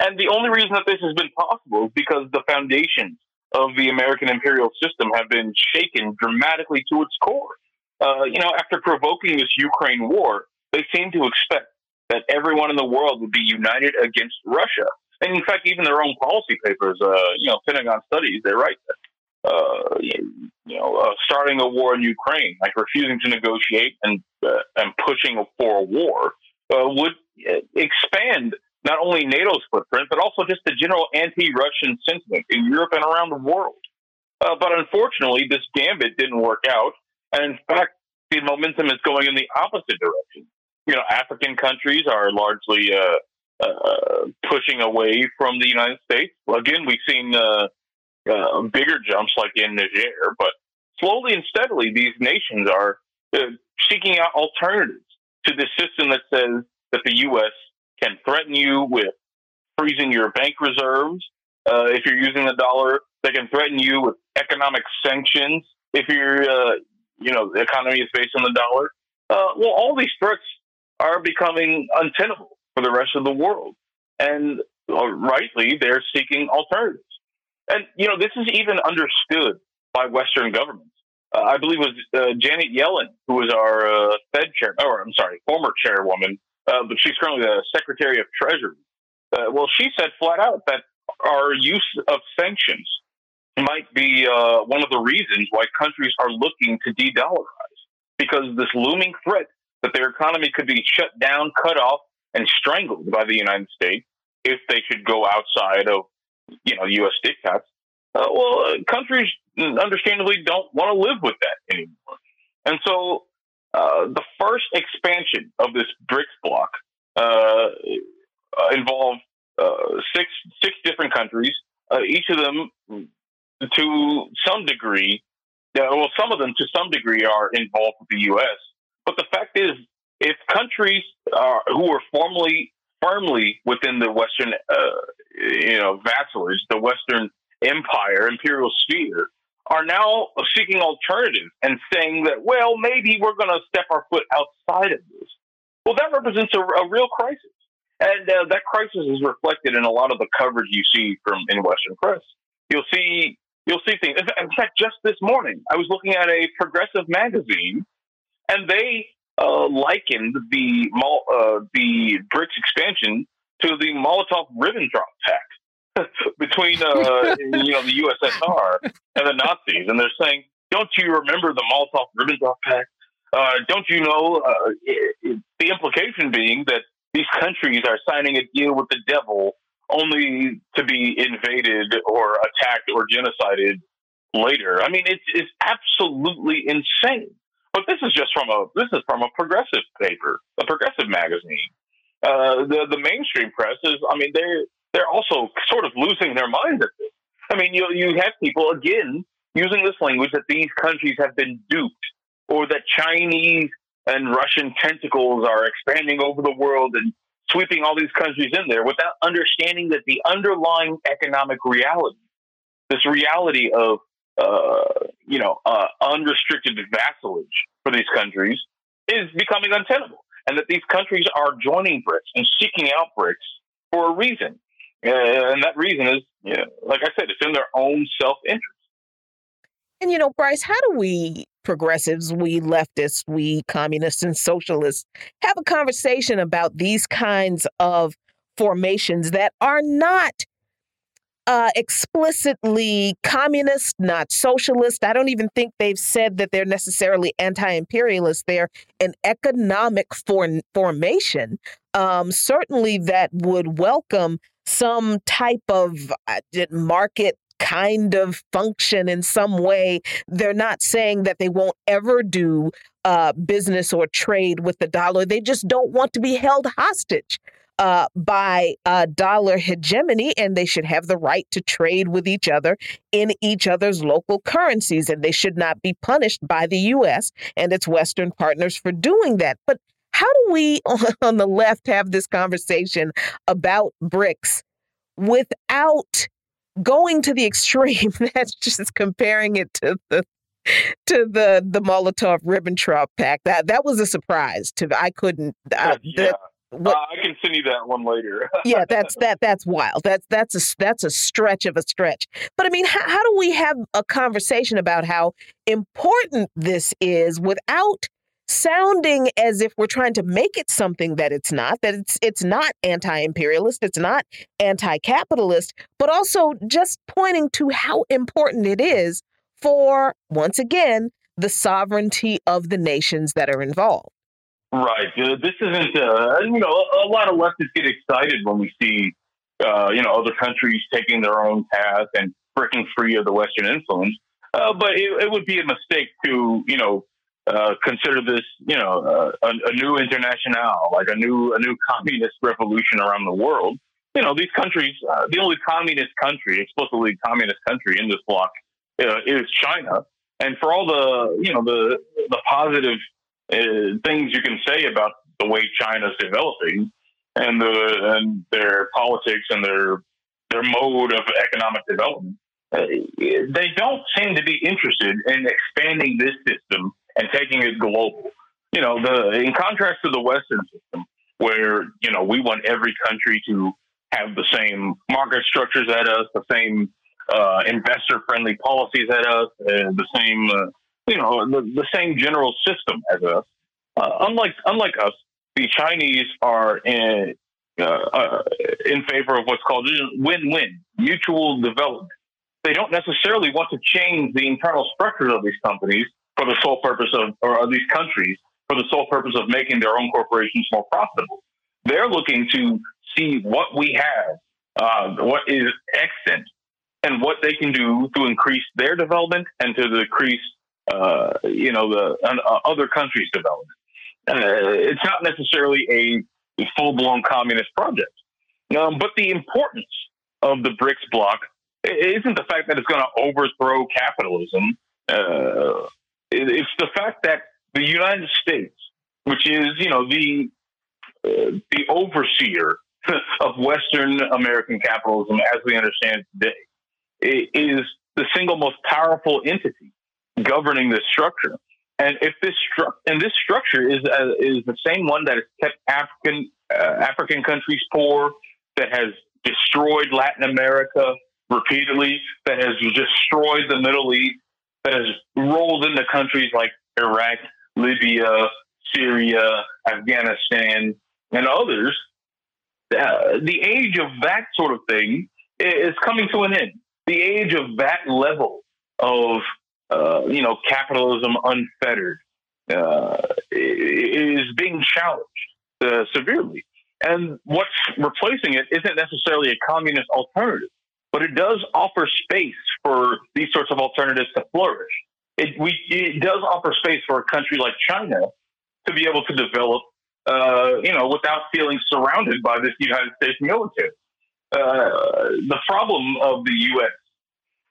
And the only reason that this has been possible is because the foundations of the American imperial system have been shaken dramatically to its core. Uh, you know, after provoking this Ukraine war, they seem to expect that everyone in the world would be united against Russia. And in fact, even their own policy papers, uh, you know, Pentagon studies, they write that, uh, you know, uh, starting a war in Ukraine, like refusing to negotiate and uh, and pushing for a war, uh, would uh, expand not only NATO's footprint, but also just the general anti-Russian sentiment in Europe and around the world. Uh, but unfortunately, this gambit didn't work out, and in fact, the momentum is going in the opposite direction. You know, African countries are largely uh, uh, pushing away from the United States. Well, again, we've seen uh, uh, bigger jumps like in Niger, but slowly and steadily, these nations are uh, seeking out alternatives to this system that says that the U.S. can threaten you with freezing your bank reserves uh, if you're using the dollar. They can threaten you with economic sanctions if your uh, you know the economy is based on the dollar. Uh, well, all these threats are becoming untenable for the rest of the world, and uh, rightly they're seeking alternatives. And you know this is even understood by Western governments. Uh, I believe it was uh, Janet Yellen who was our Fed chair, or I'm sorry, former chairwoman, but she's currently the Secretary of Treasury. well, she said flat out that our use of sanctions might be uh, one of the reasons why countries are looking to de dollarize because this looming threat that their economy could be shut down, cut off, and strangled by the United States if they should go outside of you know U.S. diktats. Uh, well, uh, countries understandably don't want to live with that anymore, and so uh, the first expansion of this BRICS bloc uh, involved uh, six six different countries, each of them to some degree, well, some of them to some degree are involved with the U.S. But the fact is, if countries are, who are formally firmly within the Western, uh, you know, vassalage, the Western empire, imperial sphere, are now seeking alternatives and saying that, well, maybe we're going to step our foot outside of this. Well, that represents a, a real crisis. And uh, that crisis is reflected in a lot of the coverage you see from in Western press. You'll see you'll see things. In fact, just this morning, I was looking at a progressive magazine, and they uh, likened the uh, the BRICS expansion to the Molotov-Ribbentrop Pact [laughs] between uh, you know the USSR and the Nazis, and they're saying, "Don't you remember the Molotov-Ribbentrop Pact? Uh, don't you know?" Uh, it, it, the implication being that these countries are signing a deal with the devil only to be invaded or attacked or genocided later. I mean, it's it's absolutely insane. But this is just from a this is from a progressive paper, a progressive magazine. Uh, the the mainstream press is, I mean, they're they're also sort of losing their minds at this. I mean, you you have people again using this language that these countries have been duped, or that Chinese and Russian tentacles are expanding over the world and sweeping all these countries in there without understanding that the underlying economic reality, this reality of uh, you know uh, unrestricted vassalage for these countries, is becoming untenable, and that these countries are joining BRICS and seeking out BRICS for a reason, and that reason is, you know, like I said, it's in their own self interest. And you know, Bryce, how do we progressives, we leftists, we communists and socialists have a conversation about these kinds of formations that are not uh, explicitly communist, not socialist. I don't even think they've said that they're necessarily anti-imperialist. They're an economic for- formation, um, certainly that would welcome some type of uh, market kind of function in some way. They're not saying that they won't ever do uh, business or trade with the dollar. They just don't want to be held hostage uh, by uh, dollar hegemony, and they should have the right to trade with each other in each other's local currencies, and they should not be punished by the U.S. and its Western partners for doing that. But how do we [laughs] on the left have this conversation about BRICS without going to the extreme, [laughs] that's just comparing it to the to the the Molotov Ribbentrop Pact. That that was a surprise to I couldn't. [laughs] Uh, yeah. That, what, uh, I can send you that one later. yeah, that's that that's wild. That's that's a that's a stretch of a stretch. But I mean, how, how do we have a conversation about how important this is without sounding as if we're trying to make it something that it's not, that it's it's not anti-imperialist, it's not anti-capitalist, but also just pointing to how important it is for once again the sovereignty of the nations that are involved. Right. Uh, this isn't, uh, you know, a, lot of leftists get excited when we see, uh, you know, other countries taking their own path and breaking free of the Western influence. Uh, but it, it, would be a mistake to, you know, uh, consider this, you know, uh, a, a, new international, like a new a new communist revolution around the world. You know, these countries, uh, the only communist country, explicitly communist country in this bloc, uh, is China. And for all the, you know, the the positive uh, things you can say about the way China's developing and the and their politics and their their mode of economic development, they don't seem to be interested in expanding this system and taking it global. You know, the in contrast to the Western system, where you know we want every country to have the same market structures at us, the same uh, investor-friendly policies at us, the same uh, you know the, the, same general system as us. Uh, unlike unlike us, the Chinese are in uh, uh, in favor of what's called win-win, mutual development. They don't necessarily want to change the internal structures of these companies for the sole purpose of, or these countries for the sole purpose of making their own corporations more profitable. They're looking to see what we have, uh, what is extant, and what they can do to increase their development and to decrease, uh, you know, the uh, other countries' development. Uh, it's not necessarily a full blown communist project, um, but the importance of the BRICS bloc isn't the fact that it's going to overthrow capitalism uh, it's the fact that the United States, which is you know the uh, the overseer [laughs] of Western American capitalism as we understand it today, is the single most powerful entity governing this structure. And if this stru- and this structure is uh, is the same one that has kept African uh, African countries poor, that has destroyed Latin America repeatedly, that has destroyed the Middle East, has rolled into countries like Iraq, Libya, Syria, Afghanistan, and others, uh, the age of that sort of thing is coming to an end. The age of that level of uh, you know capitalism unfettered uh, is being challenged uh, severely. And what's replacing it isn't necessarily a communist alternative but it does offer space for these sorts of alternatives to flourish. It, we, it does offer space for a country like China to be able to develop, uh, you know, without feeling surrounded by this United States military. Uh, the problem of the U.S.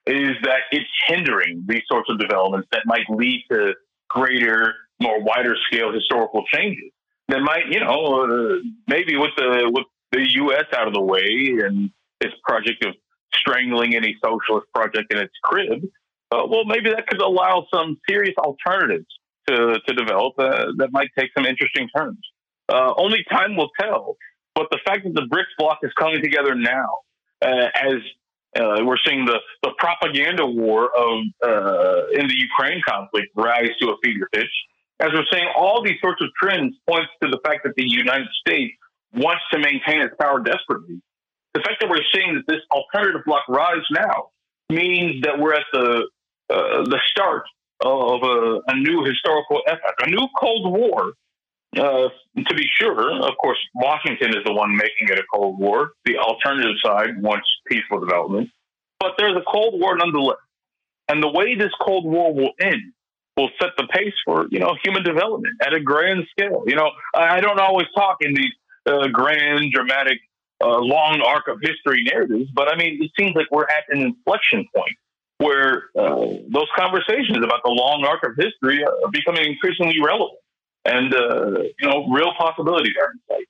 is that it's hindering these sorts of developments that might lead to greater, more wider scale historical changes. That might, you know, uh, maybe with the with the U.S. out of the way and this project of strangling any socialist project in its crib, uh, well, maybe that could allow some serious alternatives to, to develop uh, that might take some interesting turns. Uh, only time will tell. But the fact that the BRICS bloc is coming together now, uh, as uh, we're seeing the, the propaganda war of in the Ukraine conflict rise to a fever pitch, as we're seeing all these sorts of trends points to the fact that the United States wants to maintain its power desperately the fact that we're seeing that this alternative bloc rise now means that we're at the uh, the start of a, a, new historical epoch, a new Cold War. Uh, to be sure, of course, Washington is the one making it a Cold War. The alternative side wants peaceful development, but there's a Cold War nonetheless. And the way this Cold War will end will set the pace for you know human development at a grand scale. You know, I don't always talk in these uh, grand, dramatic uh, long arc of history narratives, but I mean, it seems like we're at an inflection point where uh, those conversations about the long arc of history are becoming increasingly relevant, and uh, you know, real possibilities are in sight.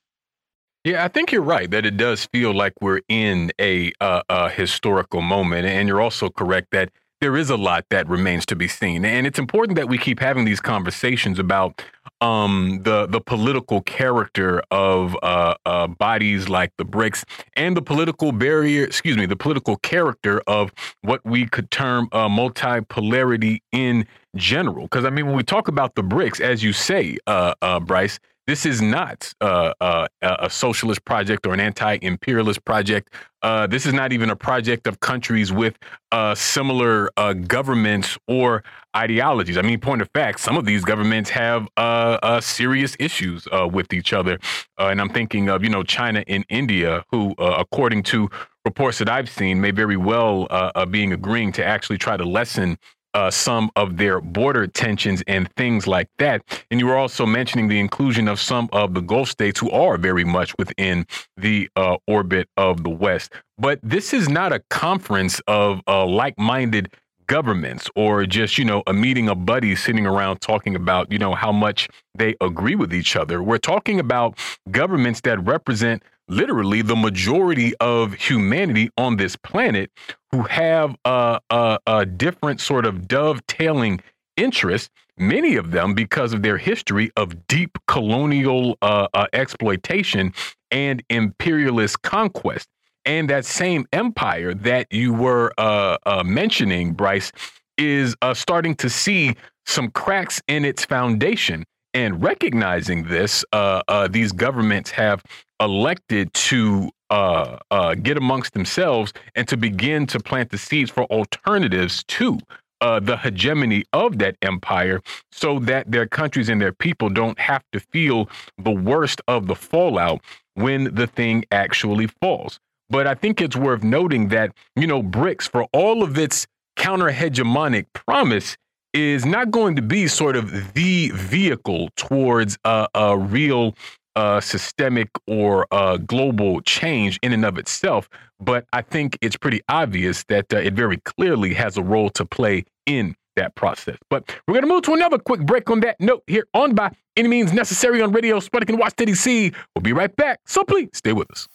Yeah, I think you're right that it does feel like we're in a, uh, a historical moment, and you're also correct that there is a lot that remains to be seen. And it's important that we keep having these conversations about um, the the political character of uh, uh, bodies like the BRICS and the political barrier, excuse me, the political character of what we could term uh, multipolarity in general. Because I mean, when we talk about the BRICS, as you say, uh, uh, Bryce, this is not a socialist project or an anti-imperialist project. Uh, this is not even a project of countries with uh, similar uh, governments or ideologies. I mean, point of fact, some of these governments have uh, serious issues with each other, and I'm thinking of you know China and India, who, according to reports that I've seen, may very well being agreeing to actually try to lessen uh, some of their border tensions and things like that. And you were also mentioning the inclusion of some of the Gulf states who are very much within the uh, orbit of the West. But this is not a conference of uh, like minded governments or just, you know, a meeting of buddies sitting around talking about, you know, how much they agree with each other. We're talking about governments that represent literally the majority of humanity on this planet who have a, a, a different sort of dovetailing interests, many of them because of their history of deep colonial uh, uh, exploitation and imperialist conquest. And that same empire that you were uh, uh mentioning, Bryce, is uh, starting to see some cracks in its foundation. And recognizing this, uh, these governments have elected to uh, uh, get amongst themselves and to begin to plant the seeds for alternatives to uh, the hegemony of that empire so that their countries and their people don't have to feel the worst of the fallout when the thing actually falls. But I think it's worth noting that, you know, BRICS, for all of its counter hegemonic promise, is not going to be sort of the vehicle towards a, a real uh, systemic or uh, global change in and of itself, but I think it's pretty obvious that uh, it very clearly has a role to play in that process. But we're going to move to another quick break on that note here on By Any Means Necessary on Radio Sputnik and Washington, D.C. We'll be right back, so please stay with us.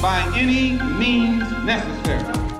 By any means necessary.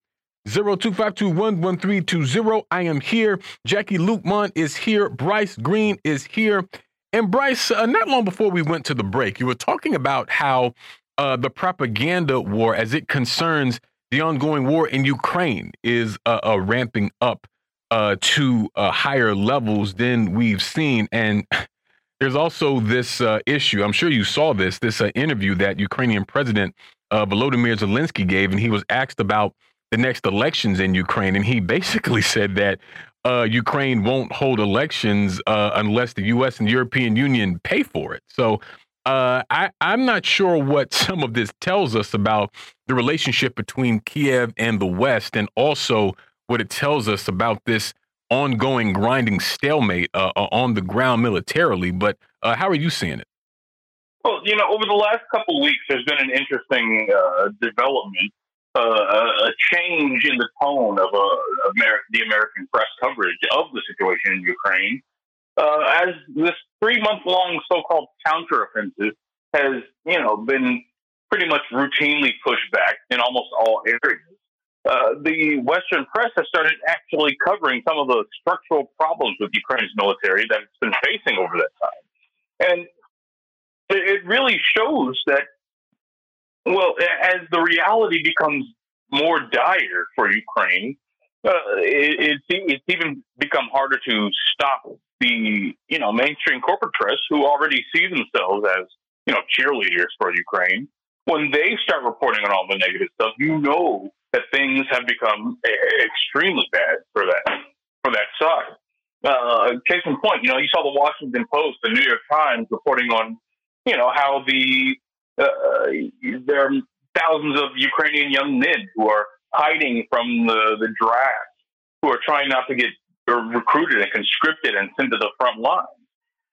0252111320. I am here. Jacquie Luqman is here. Bryce Green is here. And Bryce, uh, not long before we went to the break, you were talking about how uh, the propaganda war, as it concerns the ongoing war in Ukraine, is uh, uh ramping up uh, to uh, higher levels than we've seen. And [laughs] there's also this issue. I'm sure you saw this. This interview that Ukrainian President Volodymyr Zelensky gave, and he was asked about the next elections in Ukraine, and he basically [laughs] said that uh, Ukraine won't hold elections uh, unless the U.S. and European Union pay for it. So uh, I, I'm not sure what [laughs] some of this tells us about the relationship between Kiev and the West, and also what it tells us about this ongoing grinding stalemate uh, uh, on the ground militarily. But uh, how are you seeing it? Well, you know, over the last couple of weeks, there's been an interesting development uh, a change in the tone of uh, the American press coverage of the situation in Ukraine, uh, as this three-month-long so-called counteroffensive has, you know, been pretty much routinely pushed back in almost all areas. Uh, the Western press has started actually covering some of the structural problems with Ukraine's military that it's been facing over that time, and it really shows that well, as the reality becomes more dire for Ukraine, uh, it, it's, even become harder to stop the you know mainstream corporate press who already see themselves as you know cheerleaders for Ukraine. When they start reporting on all the negative stuff, you know that things have become extremely bad for that for that side. Uh, case in point, you know, you saw the Washington Post, the New York Times reporting on, you know, how the uh, there are thousands of Ukrainian young men who are hiding from the, the draft, who are trying not to get recruited and conscripted and sent to the front lines.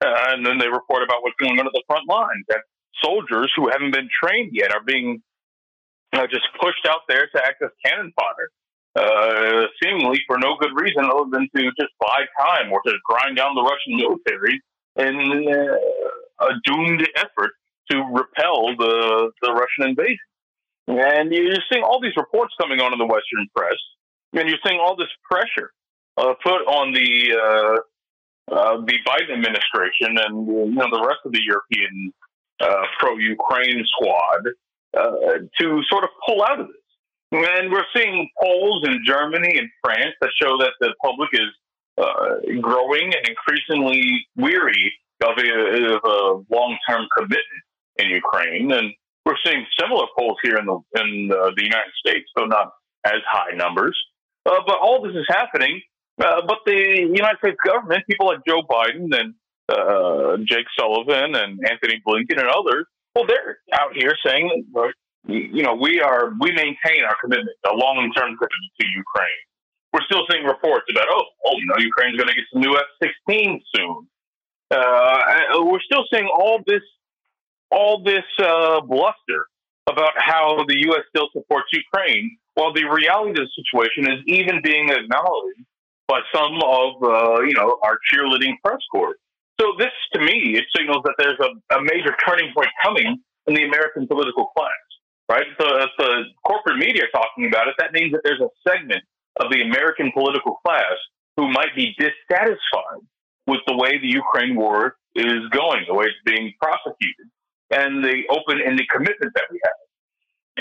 Uh, and then they report about what's going on at the front lines. That soldiers who haven't been trained yet are being uh, just pushed out there to act as cannon fodder, uh, seemingly for no good reason other than to just buy time or to grind down the Russian military in uh, a doomed effort to repel the, the Russian invasion. And you're seeing all these reports coming on in the Western press, and you're seeing all this pressure uh, put on the uh, uh, the Biden administration and you know the rest of the European uh, pro-Ukraine squad uh, to sort of pull out of this. And we're seeing polls in Germany and France that show that the public is uh, growing and increasingly weary of a, of a long-term commitment in Ukraine, and we're seeing similar polls here in the in the, the United States, though not as high numbers. Uh, but all this is happening. Uh, but the United States government, people like Joe Biden and uh, Jake Sullivan and Antony Blinken and others, well, they're out here saying you know we are we maintain our commitment, a long-term commitment to Ukraine. We're still seeing reports about oh, oh, you know, Ukraine's going to get some new F-16 soon. Uh, we're still seeing all this all this uh, bluster about how the U.S. still supports Ukraine, while the reality of the situation is even being acknowledged by some of uh, you know our cheerleading press corps. So this, to me, it signals that there's a, a major turning point coming in the American political class. Right? So if the corporate media talking about it, that means that there's a segment of the American political class who might be dissatisfied with the way the Ukraine war is going, the way it's being prosecuted and the open and the commitment that we have.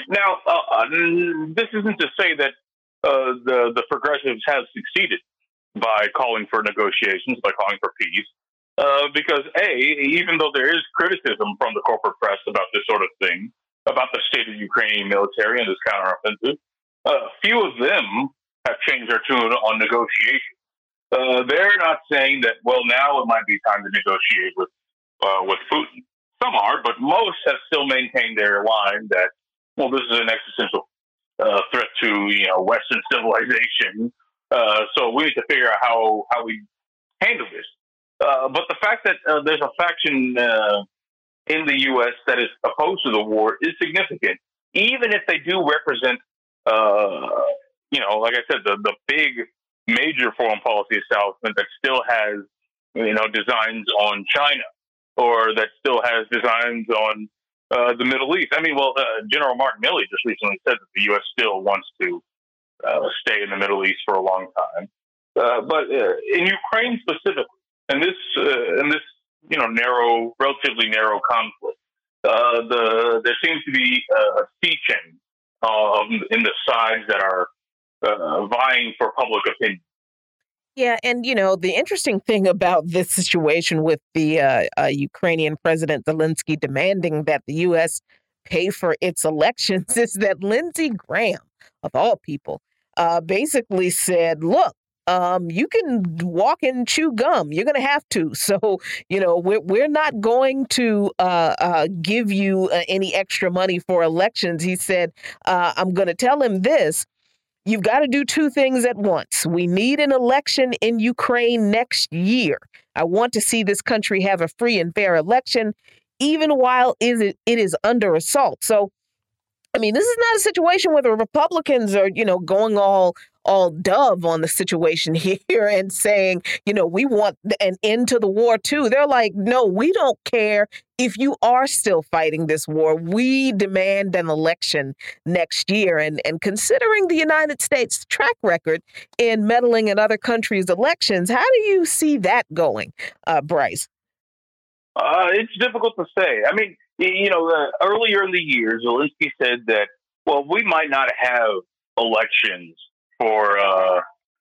Now, uh, uh, this isn't to say that uh, the the progressives have succeeded by calling for negotiations, by calling for peace, uh, because a even though there is criticism from the corporate press about this sort of thing, about the state of the Ukrainian military and this counteroffensive, uh, few of them have changed their tune on negotiation. Uh, they're not saying that well now it might be time to negotiate with with Putin. Some are, but most have still maintained their line that, well, this is an existential uh, threat to you know Western [laughs] civilization. Uh, so we need to figure out how how we handle this. Uh, but the fact that uh, there's a faction uh, in the U.S. that is opposed to the war is significant, even if they do represent, uh, you know, like I said, the the big major foreign policy establishment that still has you know designs on China or that still has designs on uh, the Middle East. I mean, well, uh, General Mark Milley just recently said that the U.S. still wants to uh, stay in the Middle East for a long time. Uh, but uh, in Ukraine specifically, and this uh, in this you know narrow, relatively narrow conflict, the there seems to be a sea change um, in the sides that are vying for public opinion. Yeah, and you know the interesting thing about this situation with the uh, uh, Ukrainian President Zelensky demanding that the U.S. pay for its elections [laughs] is that Lindsey Graham, of all people, uh, basically said, "Look, um, you can walk and chew gum. You're going to have to. [laughs] So, you know, we're, we're not going to uh, uh, give you uh, any extra money for elections. He said, uh, I'm going to tell him this You've got to do two things at once. We need an election in Ukraine next year. I want to see this country have a free and fair election, even while it is under assault. So, I mean, this is not a situation where the Republicans are, you know, going all all dove on the situation [laughs] here and saying, you know, we want an end to the war too. They're like, no, we don't care if you are still fighting this war. We demand an election next year. And and considering the United States track record in meddling in other countries' elections, how do you see that going, uh, Bryce? Uh, it's difficult to say. I mean, you know, uh, earlier in the year, Zelensky said that, well, we might not have elections for uh,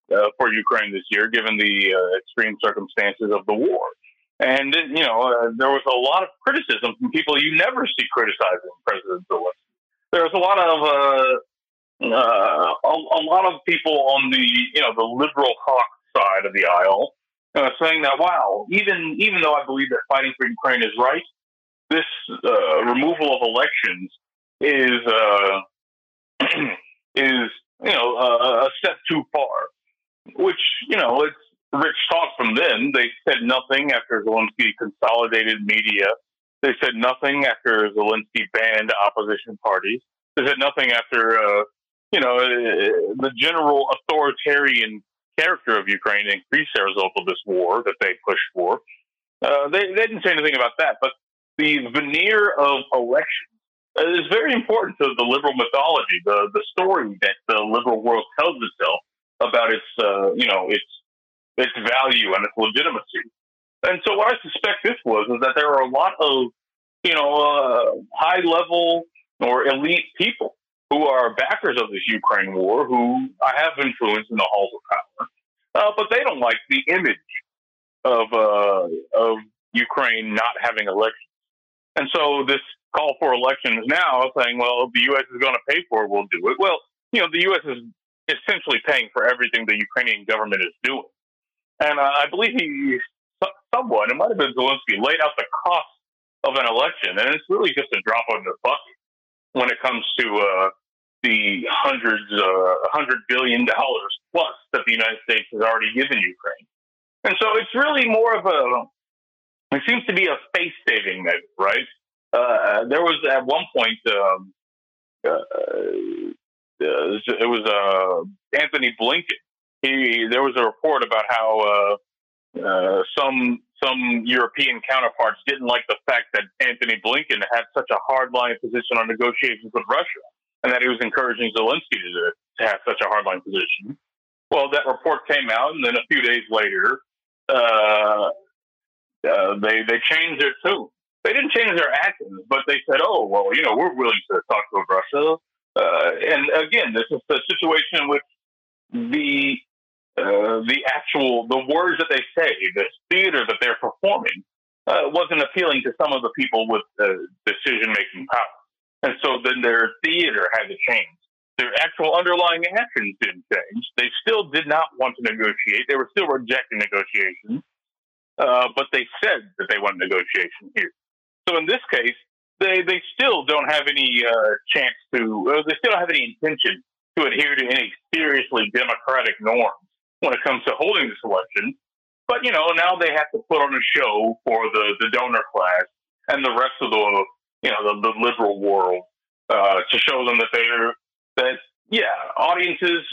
uh, for Ukraine this year, given the uh, extreme circumstances of the war. And you know, uh, there was a lot of criticism from people you never see criticizing President Zelensky. There was a lot of uh, uh, a, a, lot of people on the you know the liberal hawk side of the aisle saying that wow, even even though I believe that fighting for Ukraine is right, this removal of elections is [clears throat] is you know, uh, a step too far. Which you know, it's rich talk from them. They said nothing after Zelensky consolidated media. They said nothing after Zelensky banned opposition parties. They said nothing after, uh, you know, uh, the general authoritarian character of Ukraine increased as a result of this war that they pushed for. Uh, they, they didn't say anything about that, but the veneer of elections is very important to the liberal mythology, the the story that the liberal world tells itself about its, uh, you know, its its value and its legitimacy. And so, what I suspect this was is that there are a lot of, you know, uh, high level or elite people who are backers of this Ukraine war who I have influence in the halls of power, uh, but they don't like the image of uh, of Ukraine not having elections. And so, this call for elections now, saying, "Well, the U.S. is going to pay for it, we'll do it." Well, you know, the U.S. is essentially paying for everything the Ukrainian government is doing. And uh, I believe he, someone, it might have been Zelensky, laid out the cost of an election. And it's really just a drop in the bucket when it comes to uh, the hundreds, uh, hundred billion dollars plus that the United States has already given Ukraine. And so it's really more of a, it seems to be a face saving measure, right? Uh, there was at one point, um, uh, it was uh, Antony Blinken he there was a report about how uh, uh, some some European counterparts didn't like the fact that Antony Blinken had such a hardline position on negotiations with Russia, and that he was encouraging Zelensky to, to have such a hardline position. Well, that report came out, and then a few days later, uh, uh, they they changed their tune. They didn't change their actions, but they said, "Oh, well, you know, we're willing to talk to Russia." Uh, and again, this is a situation in which the uh, the actual the words that they say, the theater that they're performing, uh, wasn't appealing to some of the people with uh, decision making power, and so then their theater had to change. Their actual underlying actions didn't change. They still did not want to negotiate. They were still rejecting negotiations, uh, but they said that they want negotiation here. So in this case, they they still don't have any uh, chance to. they still don't have any intention to adhere to any seriously democratic norms when it comes to holding this election. But you know, now they have to put on a show for the the donor class and the rest of the you know the, the liberal world uh, to show them that they're that yeah, audiences,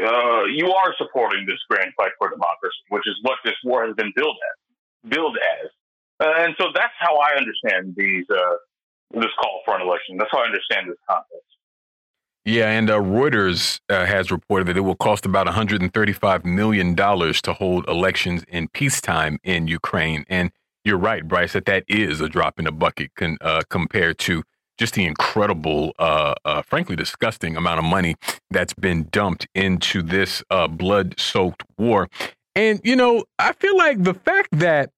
uh, you are supporting this grand fight for democracy, which is what this war has been billed as, billed as. Uh, and so that's how I understand these uh, this call for an election. That's how I understand this context. Yeah, and uh, Reuters has reported that it will cost about 135 million dollars to hold elections in peacetime in Ukraine. And you're right, Bryce, that that is a drop in the bucket con- compared to just the incredible, uh, uh, frankly, disgusting amount of money that's been dumped into this uh, blood-soaked war. And you know, I feel like the fact that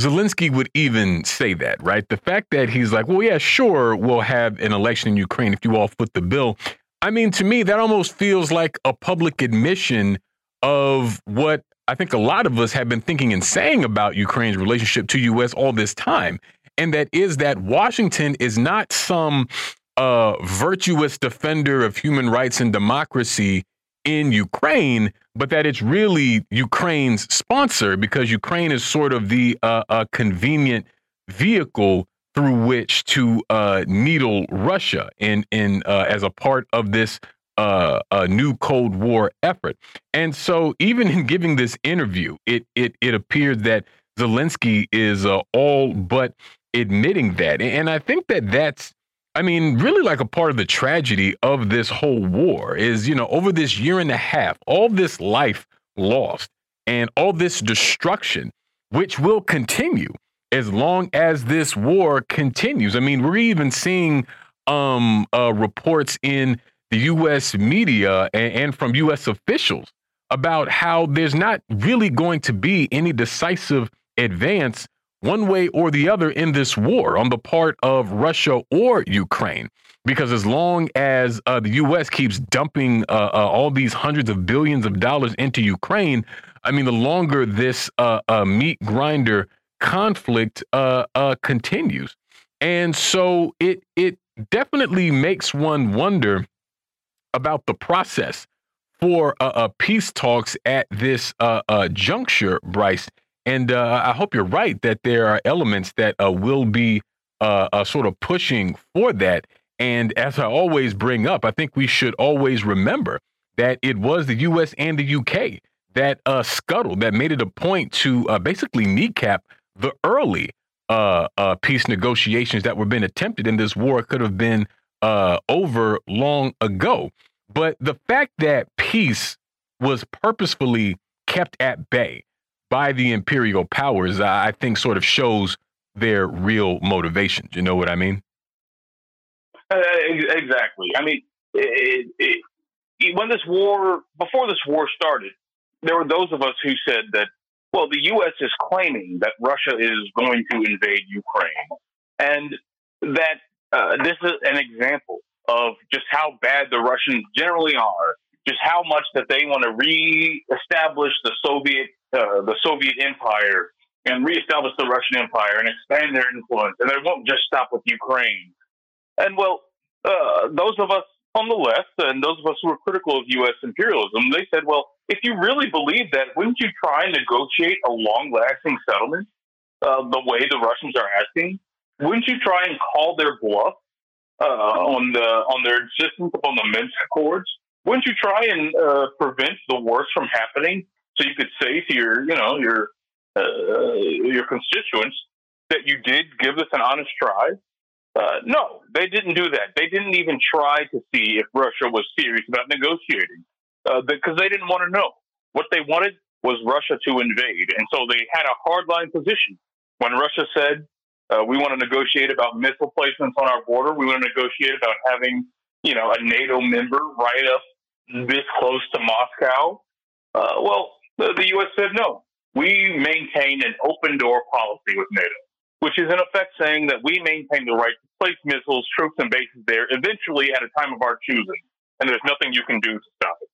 Zelensky would even say that, right? The fact that he's like, well, yeah, sure, we'll have an election in Ukraine if you all foot the bill. I mean, to me, that almost feels like a public admission of what I think a lot of us have been thinking and saying about Ukraine's relationship to U.S. all this time. And that is that Washington is not some uh, virtuous defender of human rights and democracy in Ukraine, but that it's really Ukraine's sponsor because Ukraine is sort of the uh, uh, convenient vehicle through which to uh, needle Russia in in uh, as a part of this uh, new Cold War effort. And so, even in giving this interview, it it it appeared that Zelensky is uh, all but admitting that, and I think that that's I mean, really like a part of the tragedy of this whole war is, you know, over this year and a half, all this life lost and all this destruction, which will continue as long as this war continues. I mean, we're even seeing um, uh, reports in the U.S. media and, and from U.S. officials about how there's not really going to be any decisive advance one way or the other in this war on the part of Russia or Ukraine. Because as long as uh, the U.S. keeps dumping uh, uh, all these hundreds of billions of dollars into Ukraine, I mean, the longer this uh, uh, meat grinder conflict uh, continues, and so it it definitely makes one wonder about the process for peace talks at this juncture, Bryce. And uh, I hope you're right that there are elements that uh, will be uh, uh, sort of pushing for that. And as I always bring up, I think we should always remember that it was the U.S. and the U.K. that uh, scuttled, that made it a point to basically kneecap the early peace negotiations that were being attempted in this war. Could have been over long ago. But the fact that peace was purposefully kept at bay by the imperial powers, I think, sort of shows their real motivations. You know what I mean? Uh, exactly. I mean, it, it, it, when this war, before this war started, there were those of us who said that, well, the U.S. is claiming that Russia is going to invade Ukraine, and that uh, this is an example of just how bad the Russians generally are, just how much that they want to reestablish the Soviet uh, the Soviet Empire and reestablish the Russian Empire and expand their influence, and they won't just stop with Ukraine. And well, uh, those of us on the left and those of us who are critical of U.S. imperialism, they said, well, if you really believe that, wouldn't you try and negotiate a long-lasting settlement uh, the way the Russians are asking? Wouldn't you try and call their bluff uh, on the on their insistence upon the Minsk Accords? Wouldn't you try and uh, prevent the worst from happening? So you could say to your, you know, your uh, your constituents that you did give this an honest try. Uh, no, they didn't do that. They didn't even try to see if Russia was serious about negotiating uh, because they didn't want to know. What they wanted was Russia to invade, and so they had a hardline position. When Russia said uh, we want to negotiate about missile placements on our border. We want to negotiate about having, you know, a NATO member right up this close to Moscow. Uh, well, the, U.S. said no. We maintain an open door policy with NATO, which is in effect saying that we maintain the right to place missiles, troops, and bases there eventually at a time of our choosing, and there's nothing you can do to stop it.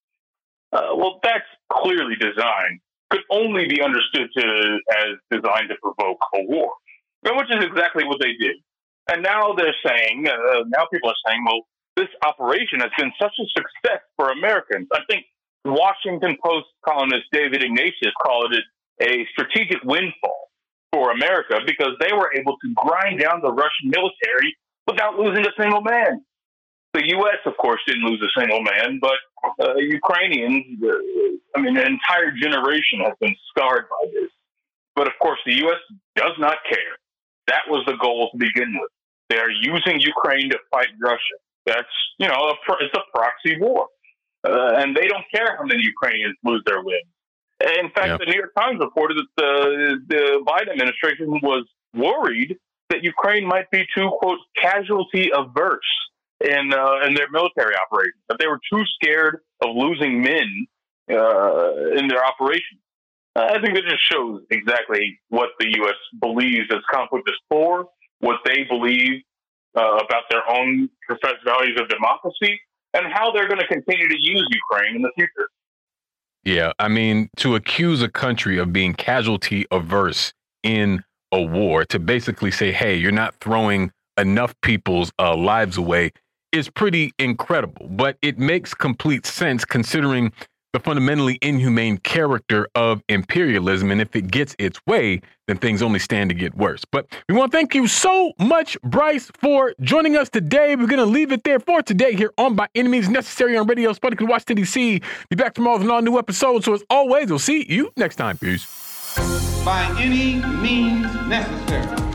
Uh, well, that's clearly designed, could only be understood to, as designed to provoke a war which is exactly what they did. And now they're saying, uh, now people are saying, well, this operation has been such a success for Americans. I think Washington Post columnist David Ignatius called it a strategic windfall for America because they were able to grind down the Russian military without losing a single man. The U.S., of course, didn't lose a single man, but uh, Ukrainians, uh, I mean, an entire generation has been scarred by this. But of course, the U.S. does not care that was the goal to begin with. They're using Ukraine to fight Russia. That's, you know, a, it's a proxy war. Uh, and they don't care how many Ukrainians lose their limbs. In fact, yep. the New York Times reported that the, the Biden administration was worried that Ukraine might be too, quote, casualty averse in, uh, in their military operations, that they were too scared of losing men uh, in their operations. I think it just shows exactly what the U.S. believes this conflict is for, what they believe uh, about their own professed values of democracy, and how they're going to continue to use Ukraine in the future. Yeah, I mean, to accuse a country of being casualty averse in a war, to basically say, hey, you're not throwing enough people's uh, lives away, is pretty incredible. But it makes complete sense considering the fundamentally inhumane character of imperialism. And if it gets its way, then things only stand to get worse. But we want to thank you so much, Bryce, for joining us today. We're going to leave it there for today here on By Any Means Necessary on Radio Sputnik and Washington, D.C. Be back tomorrow with another new episode. So as always, we'll see you next time. Peace. By any means necessary.